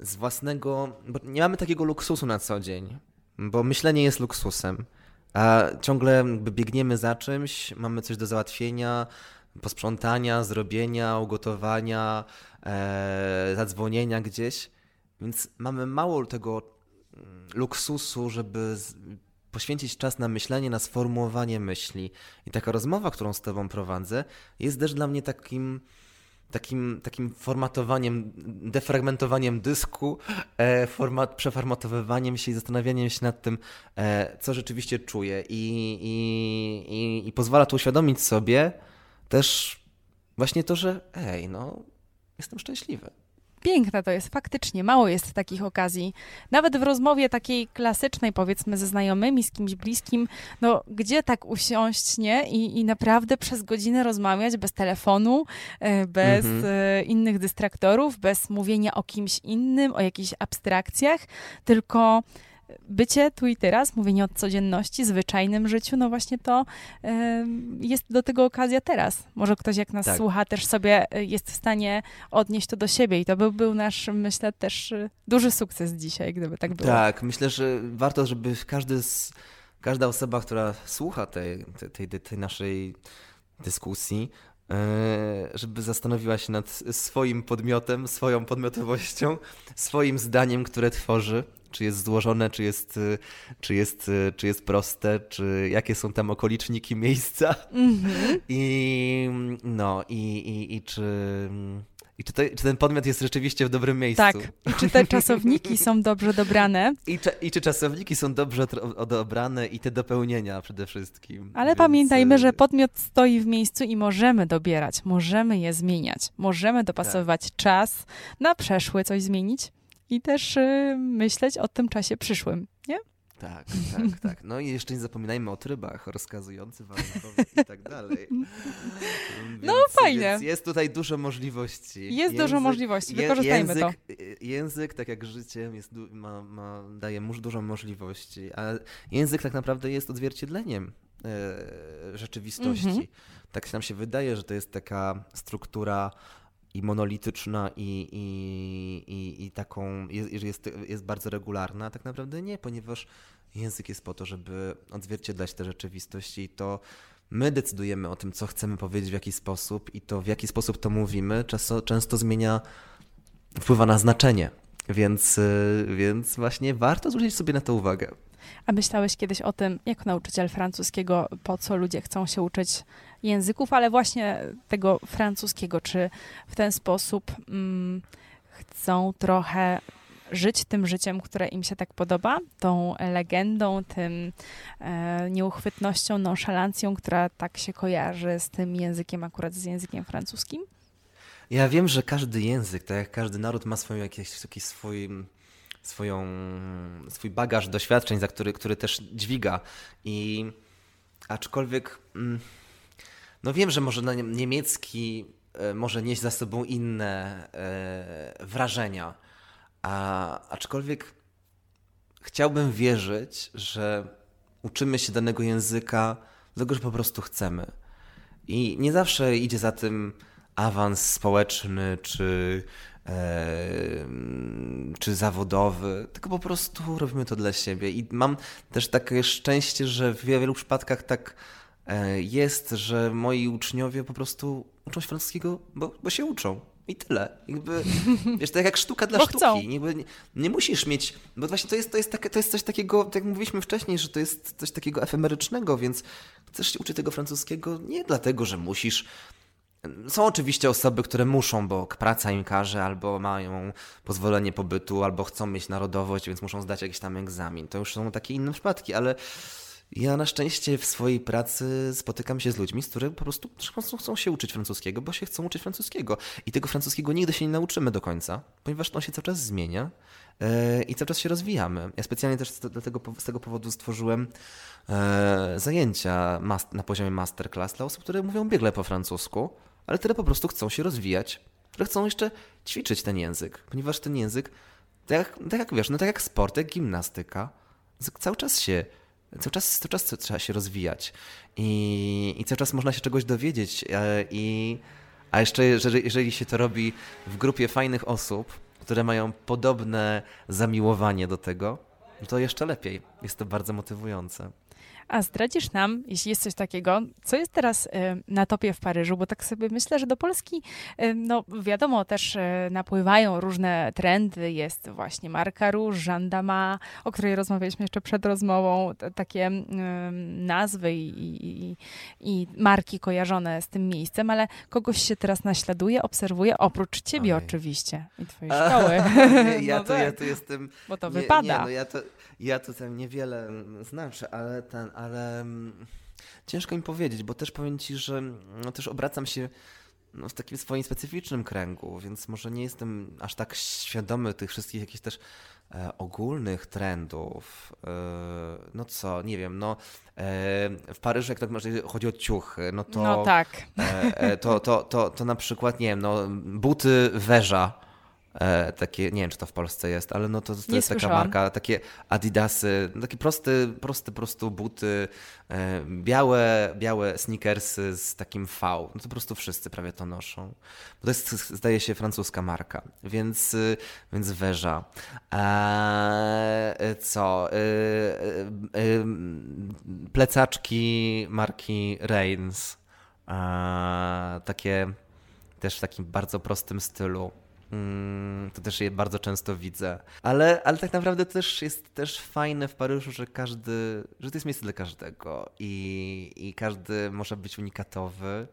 z własnego, bo nie mamy takiego luksusu na co dzień, bo myślenie jest luksusem. A ciągle biegniemy za czymś, mamy coś do załatwienia, posprzątania, zrobienia, ugotowania, e, zadzwonienia gdzieś. Więc mamy mało tego mm, luksusu, żeby poświęcić czas na myślenie, na sformułowanie myśli. I taka rozmowa, którą z Tobą prowadzę, jest też dla mnie takim takim, takim formatowaniem, defragmentowaniem dysku, e, format, przeformatowywaniem się i zastanawianiem się nad tym, e, co rzeczywiście czuję. I, i, i, I pozwala to uświadomić sobie też właśnie to, że ej, no, jestem szczęśliwy piękne to jest, faktycznie, mało jest takich okazji. Nawet w rozmowie takiej klasycznej, powiedzmy, ze znajomymi, z kimś bliskim, no gdzie tak usiąść, nie? I, i naprawdę przez godzinę rozmawiać bez telefonu, e, bez mhm. E, innych dystraktorów, bez mówienia o kimś innym, o jakichś abstrakcjach, tylko bycie tu i teraz, mówienie o codzienności, zwyczajnym życiu, no właśnie to y, jest do tego okazja teraz. Może ktoś jak nas tak. słucha też sobie e, jest w stanie odnieść to do siebie i to by był nasz, myślę, też e, duży sukces dzisiaj, gdyby tak było. Tak, myślę, że warto, żeby każdy z, każda osoba, która słucha tej, tej, tej, tej naszej dyskusji, żeby zastanowiła się nad swoim podmiotem, swoją podmiotowością, swoim zdaniem, które tworzy czy jest złożone, czy jest, y, czy jest, y, czy jest proste, czy jakie są tam okoliczniki miejsca. Mm-hmm. I no, i, i, i czy. I czy, to, czy, ten podmiot jest rzeczywiście w dobrym miejscu? Tak. I czy te czasowniki są dobrze dobrane? I, I, czy czasowniki są dobrze dobrane i te dopełnienia przede wszystkim. Ale Więc... pamiętajmy, że podmiot stoi w miejscu i możemy dobierać, możemy je zmieniać, możemy dopasowywać tak. czas na przeszły coś zmienić i też y, myśleć o tym czasie przyszłym, nie? Tak, tak, tak. No i jeszcze nie zapominajmy o trybach rozkazujących, warunkowych i tak dalej. Więc, no fajnie. Więc jest tutaj dużo możliwości. Jest język, dużo możliwości, wykorzystajmy język, to. Y, język, tak jak życie, jest, ma, ma, daje mu dużo możliwości, a język tak naprawdę jest odzwierciedleniem e, rzeczywistości. Mhm. Tak nam się wydaje, że to jest taka struktura i monolityczna i, i, i, i taką, jest, jest, jest bardzo regularna, tak naprawdę nie, ponieważ język jest po to, żeby odzwierciedlać te rzeczywistości i to my decydujemy o tym, co chcemy powiedzieć, w jaki sposób i to, w jaki sposób to mówimy, często, często zmienia, wpływa na znaczenie. Więc, więc właśnie warto zwrócić sobie na to uwagę. A myślałeś kiedyś o tym, jako nauczyciel francuskiego, po co ludzie chcą się uczyć języków, ale właśnie tego francuskiego, czy w ten sposób mm, chcą trochę żyć tym życiem, które im się tak podoba, tą legendą, tym e, nieuchwytnością, nonszalancją, która tak się kojarzy z tym językiem, akurat z językiem francuskim? Ja wiem, że każdy język, tak jak każdy naród ma swoją, jakiś, jakiś swój swoją, swój bagaż doświadczeń, za który, który też dźwiga. I aczkolwiek, mm, no wiem, że może niemiecki e, może nieść za sobą inne e, wrażenia, a aczkolwiek chciałbym wierzyć, że uczymy się danego języka dlatego, że po prostu chcemy. I nie zawsze idzie za tym awans społeczny, czy czy zawodowy, tylko po prostu robimy to dla siebie. I mam też takie szczęście, że w wielu przypadkach tak e, jest, że moi uczniowie po prostu uczą się francuskiego, bo, bo się uczą. I tyle. Jakby, wiesz, tak jak sztuka dla bo sztuki. Nie, nie, musisz mieć, bo właśnie to jest, to, jest takie, to jest coś takiego, tak jak mówiliśmy wcześniej, że to jest coś takiego efemerycznego, więc chcesz się uczyć tego francuskiego nie dlatego, że musisz są oczywiście osoby, które muszą, bo praca im każe, albo mają pozwolenie pobytu, albo chcą mieć narodowość, więc muszą zdać jakiś tam egzamin. To już są takie inne przypadki, ale Ja na szczęście w swojej pracy spotykam się z ludźmi, z których po prostu chcą się uczyć francuskiego, bo się chcą uczyć francuskiego. I tego francuskiego nigdy się nie nauczymy do końca, ponieważ on się cały czas zmienia e, i cały czas się rozwijamy. Ja specjalnie też dlatego, z tego powodu stworzyłem e, zajęcia na poziomie masterclass dla osób, które mówią biegle po francusku, ale które po prostu chcą się rozwijać, które chcą jeszcze ćwiczyć ten język, ponieważ ten język, tak jak, tak jak wiesz, no tak jak sport, jak gimnastyka, cały czas się cały czas, cały czas trzeba się rozwijać i, i cały czas można się czegoś dowiedzieć. E, I, a jeszcze jeżeli, jeżeli się to robi w grupie fajnych osób, które mają podobne zamiłowanie do tego, to jeszcze lepiej. Jest to bardzo motywujące. A zdradzisz nam, jeśli jest coś takiego, co jest teraz y, na topie w Paryżu, bo tak sobie myślę, że do Polski, y, no wiadomo, też y, napływają różne trendy. Jest właśnie marka Rouge, Żandama, o której rozmawialiśmy jeszcze przed rozmową, takie nazwy i, i, i, marki kojarzone z tym miejscem, ale kogoś się teraz naśladuje, obserwuje, oprócz ciebie Oj. oczywiście i twojej szkoły. ja, no to, tak. ja to jestem... Bo to nie, wypada. Nie, no ja to, ja to tam niewiele znaczy, ale ten, ale mm, ciężko mi powiedzieć, bo też powiem ci, że no, też obracam się no, w takim swoim specyficznym kręgu, więc może nie jestem aż tak świadomy tych wszystkich jakichś też e, ogólnych trendów. E, no co, nie wiem, no e, w Paryżu, jak tak chodzi o ciuchy, no to, no tak. E, e, to, to, to, to na przykład, nie wiem, no buty Weża E, takie, nie wiem czy to w Polsce jest, ale no to, to jest taka marka, takie Adidasy, takie proste, proste, proste buty, e, białe, białe sneakersy z takim V. No to po prostu wszyscy prawie to noszą. Bo to jest, zdaje się, francuska marka, więc, więc Weża. E, co? E, e, plecaczki marki Reigns. takie też w takim bardzo prostym stylu. Mm, to też je bardzo często widzę. Ale, ale tak naprawdę też jest też fajne w Paryżu, że każdy, że to jest miejsce dla każdego i, i każdy może być unikatowy.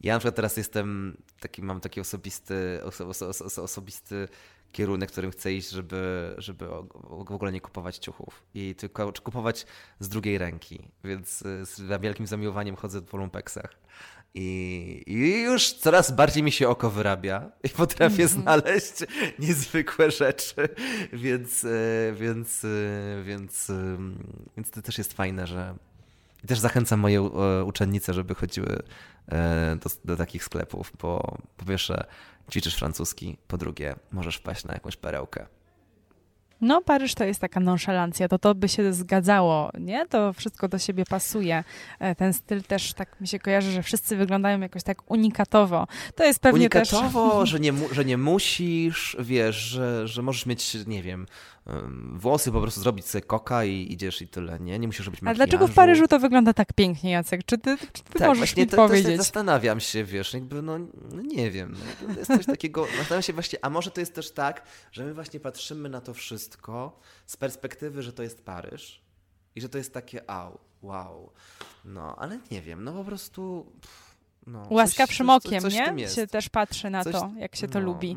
Ja na przykład teraz jestem taki, mam taki osobisty, oso, oso, oso, osobisty kierunek, którym chcę iść, żeby, żeby w ogóle nie kupować ciuchów i tylko kupować z drugiej ręki. Więc z wielkim zamiłowaniem chodzę w lumpeksach. I, I, już coraz bardziej mi się oko wyrabia i potrafię -hmm. znaleźć niezwykłe rzeczy, więc, e, więc, e, więc, e, więc to też jest fajne, że. I też zachęcam moje uczennice, żeby chodziły do, do takich sklepów, bo po pierwsze ćwiczysz francuski, po drugie możesz wpaść na jakąś perełkę. No, Paryż to jest taka nonszalancja, to to by się zgadzało, nie? To wszystko do siebie pasuje. E, ten styl też tak mi się kojarzy, że wszyscy wyglądają jakoś tak unikatowo. To jest pewnie unikatowo, też... że nie, że nie musisz, wiesz, że, że możesz mieć, nie wiem, włosy po prostu zrobić sobie koka i idziesz i tyle, nie? Nie musisz robić makijażu. A dlaczego w Paryżu to wygląda tak pięknie, Jacek? Czy ty, czy ty tak, możesz właśnie mi to, powiedzieć? To zastanawiam się, wiesz, jakby, no, no nie wiem. No, jest coś takiego, zastanawiam się właśnie, a może to jest też tak, że my właśnie patrzymy na to wszystko z perspektywy, że to jest Paryż i że to jest takie au, wow. No, ale nie wiem, no po prostu... Pff, no, Łaskawszym okiem, nie? Się też patrzy na coś, to, jak się to no, lubi.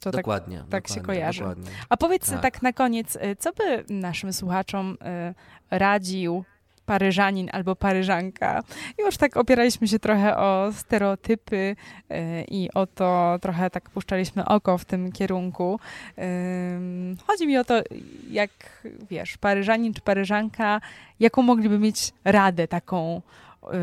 To tak- dokładnie. Tak, tak dokładnie, się kojarzy. Dokładnie. A powiedz tak. tak na koniec, y, co by naszym słuchaczom y, radził Paryżanin albo Paryżanka. Już tak opieraliśmy się trochę o stereotypy y, i o to trochę tak puszczaliśmy oko w tym kierunku. Chodzi mi o to, jak wiesz, Paryżanin czy Paryżanka, jaką mogliby mieć radę taką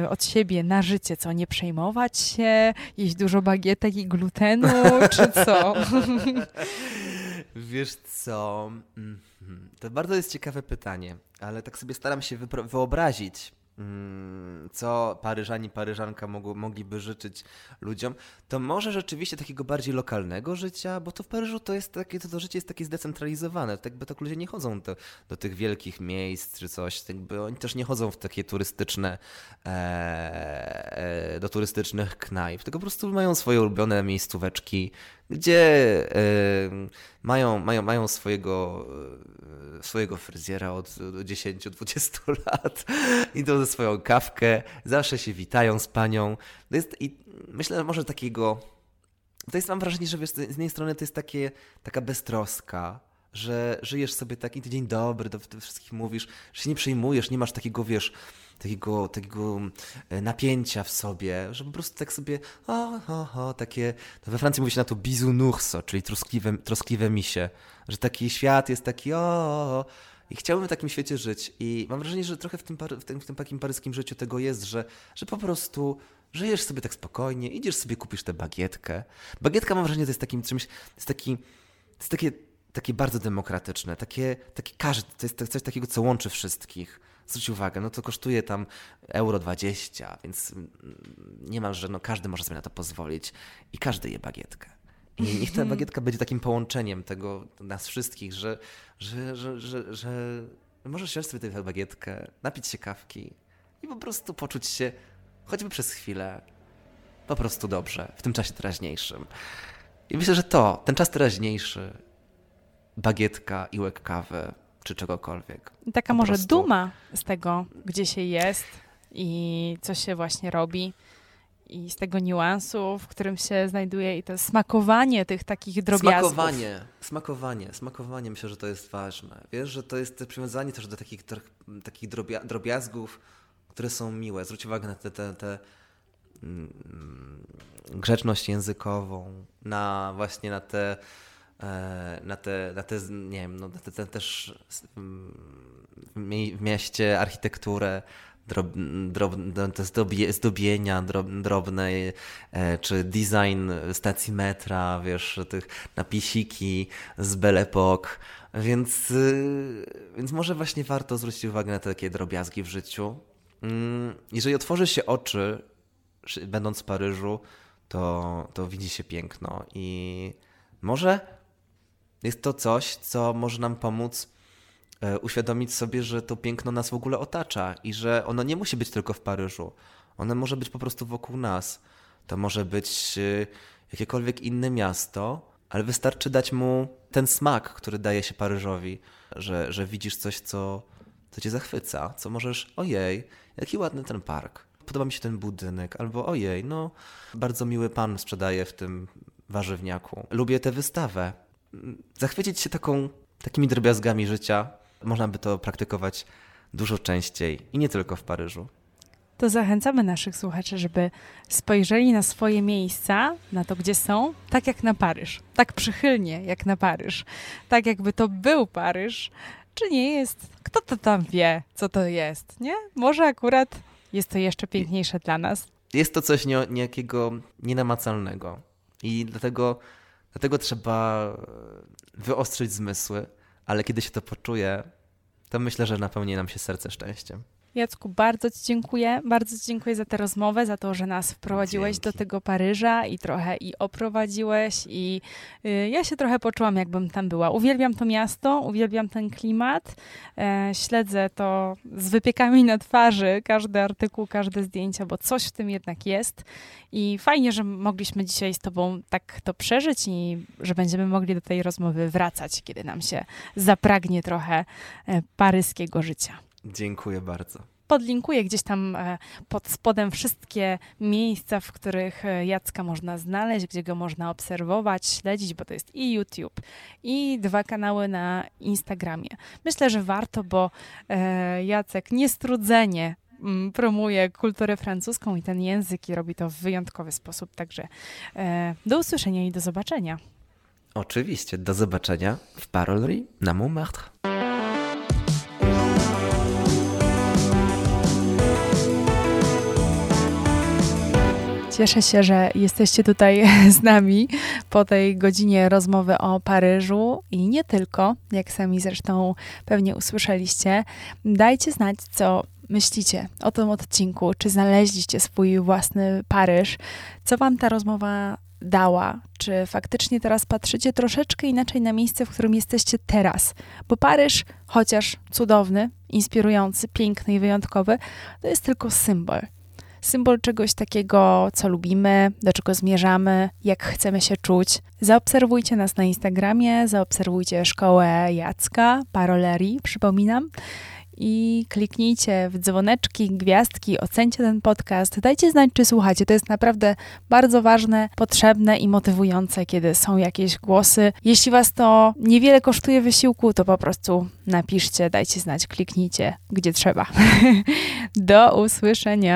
od siebie na życie, co nie przejmować się, jeść dużo bagietek i glutenu, czy co? Wiesz co? Mhm. To bardzo jest ciekawe pytanie, ale tak sobie staram się wyobrazić, co Paryżani, Paryżanka mogliby życzyć ludziom, to może rzeczywiście takiego bardziej lokalnego życia, bo to w Paryżu to jest takie, to, to życie jest takie zdecentralizowane, tak by tak ludzie nie chodzą do, do tych wielkich miejsc czy coś, tak by oni też nie chodzą w takie turystyczne, e, e, do turystycznych knajp, tylko po prostu mają swoje ulubione miejscóweczki, gdzie mają, mają, mają swojego, y, swojego fryzjera od 10-20 lat, idą ze swoją kawkę, zawsze się witają z panią. To jest, I myślę, że może takiego. To jest, mam wrażenie, że wiesz, z jednej strony to jest takie, taka beztroska, że żyjesz sobie taki dzień dobry, do, do wszystkich mówisz, że się nie przejmujesz, nie masz takiego, wiesz, takiego, takiego e, napięcia w sobie, że po prostu tak sobie, o, o, o takie, we Francji mówi się na to bisounourso, czyli troskliwe, troskliwe misie, że taki świat jest taki, o, o, i chciałbym w takim świecie żyć. I mam wrażenie, że trochę w tym, w tym, w tym takim paryskim życiu tego jest, że, że po prostu żyjesz sobie tak spokojnie, idziesz sobie, kupisz tę bagietkę. Bagietka mam wrażenie, to jest takim czymś, jest taki, jest takie, takie bardzo demokratyczne, takie, takie każdy, to jest coś takiego, co łączy wszystkich. Zwróć uwagę, no to kosztuje tam euro 20, więc niemalże no, każdy może sobie na to pozwolić i każdy je bagietkę. I niech ta bagietka będzie takim połączeniem tego nas wszystkich, że, że, że, że, że możesz wziąć sobie tę bagietkę, napić się kawki i po prostu poczuć się choćby przez chwilę po prostu dobrze w tym czasie teraźniejszym. I myślę, że to, ten czas teraźniejszy, bagietka i łyk kawy, czy czegokolwiek. Taka może prostu... duma z tego, gdzie się jest i co się właśnie robi i z tego niuansu, w którym się znajduje i to smakowanie tych takich drobiazgów. Smakowanie, smakowanie, smakowanie myślę, że to jest ważne. Wiesz, że to jest przywiązanie też do takich, takich drobia, drobiazgów, które są miłe. Zwróć uwagę na te, te, te mm, grzeczność językową, na właśnie na te na te, na te nie wiem, no, na te, te też w mieście architekturę, drob, drob, te zdobie, zdobienia drob, drobne, e, czy design stacji metra, wiesz, tych napisiki z Belle Époque, więc, y, więc może właśnie warto zwrócić uwagę na takie drobiazgi w życiu. Mm, jeżeli otworzy się oczy, będąc w Paryżu, to, to widzi się piękno i może jest to coś, co może nam pomóc E, uświadomić sobie, że to piękno nas w ogóle otacza i że ono nie musi być tylko w Paryżu. Ono może być po prostu wokół nas. To może być e, jakiekolwiek inne miasto, ale wystarczy dać mu ten smak, który daje się Paryżowi, że, że widzisz coś, co, co cię zachwyca, co możesz, ojej, jaki ładny ten park, podoba mi się ten budynek, albo ojej, no, bardzo miły pan sprzedaje w tym warzywniaku. Lubię tę wystawę. Zachwycić się taką, takimi drobiazgami życia, można by to praktykować dużo częściej i nie tylko w Paryżu. To zachęcamy naszych słuchaczy, żeby spojrzeli na swoje miejsca, na to, gdzie są, tak jak na Paryż. Tak przychylnie jak na Paryż. Tak jakby to był Paryż, czy nie jest. Kto to tam wie, co to jest, nie? Może akurat jest to jeszcze piękniejsze dla nas. Jest to coś nie, niejakiego nienamacalnego i dlatego, dlatego trzeba wyostrzyć zmysły ale kiedy się to poczuje, to myślę, że napełni nam się serce szczęściem. Jacku, bardzo Ci dziękuję. Bardzo Ci dziękuję za tę rozmowę, za to, że nas wprowadziłeś Dzięki. do tego Paryża i trochę i oprowadziłeś. I y, ja się trochę poczułam, jakbym tam była. Uwielbiam to miasto, uwielbiam ten klimat. E, śledzę to z wypiekami na twarzy, każdy artykuł, każde zdjęcia, bo coś w tym jednak jest. I fajnie, że mogliśmy dzisiaj z Tobą tak to przeżyć i że będziemy mogli do tej rozmowy wracać, kiedy nam się zapragnie trochę e, paryskiego życia. Dziękuję bardzo. Podlinkuję gdzieś tam e, pod spodem wszystkie miejsca, w których e, Jacka można znaleźć, gdzie go można obserwować, śledzić, bo to jest i YouTube, i dwa kanały na Instagramie. Myślę, że warto, bo e, Jacek niestrudzenie mm, promuje kulturę francuską i ten język i robi to w wyjątkowy sposób. Także do usłyszenia i do zobaczenia. Oczywiście, do zobaczenia w Parollerie na Montmartre. Cieszę się, że jesteście tutaj z nami po tej godzinie rozmowy o Paryżu i nie tylko, jak sami zresztą pewnie usłyszeliście. Dajcie znać, co myślicie o tym odcinku, czy znaleźliście swój własny Paryż, co wam ta rozmowa dała, czy faktycznie teraz patrzycie troszeczkę inaczej na miejsce, w którym jesteście teraz. Bo Paryż, chociaż cudowny, inspirujący, piękny i wyjątkowy, to jest tylko symbol symbol czegoś takiego, co lubimy, do czego zmierzamy, jak chcemy się czuć. Zaobserwujcie nas na Instagramie, zaobserwujcie szkołę Jacka, Paroleri, przypominam. i kliknijcie w dzwoneczki, gwiazdki, ocencie ten podcast. Dajcie znać, czy słuchacie. To jest naprawdę bardzo ważne, potrzebne i motywujące, kiedy są jakieś głosy. Jeśli Was to niewiele kosztuje wysiłku, to po prostu napiszcie, dajcie znać, kliknijcie, gdzie trzeba. Do usłyszenia.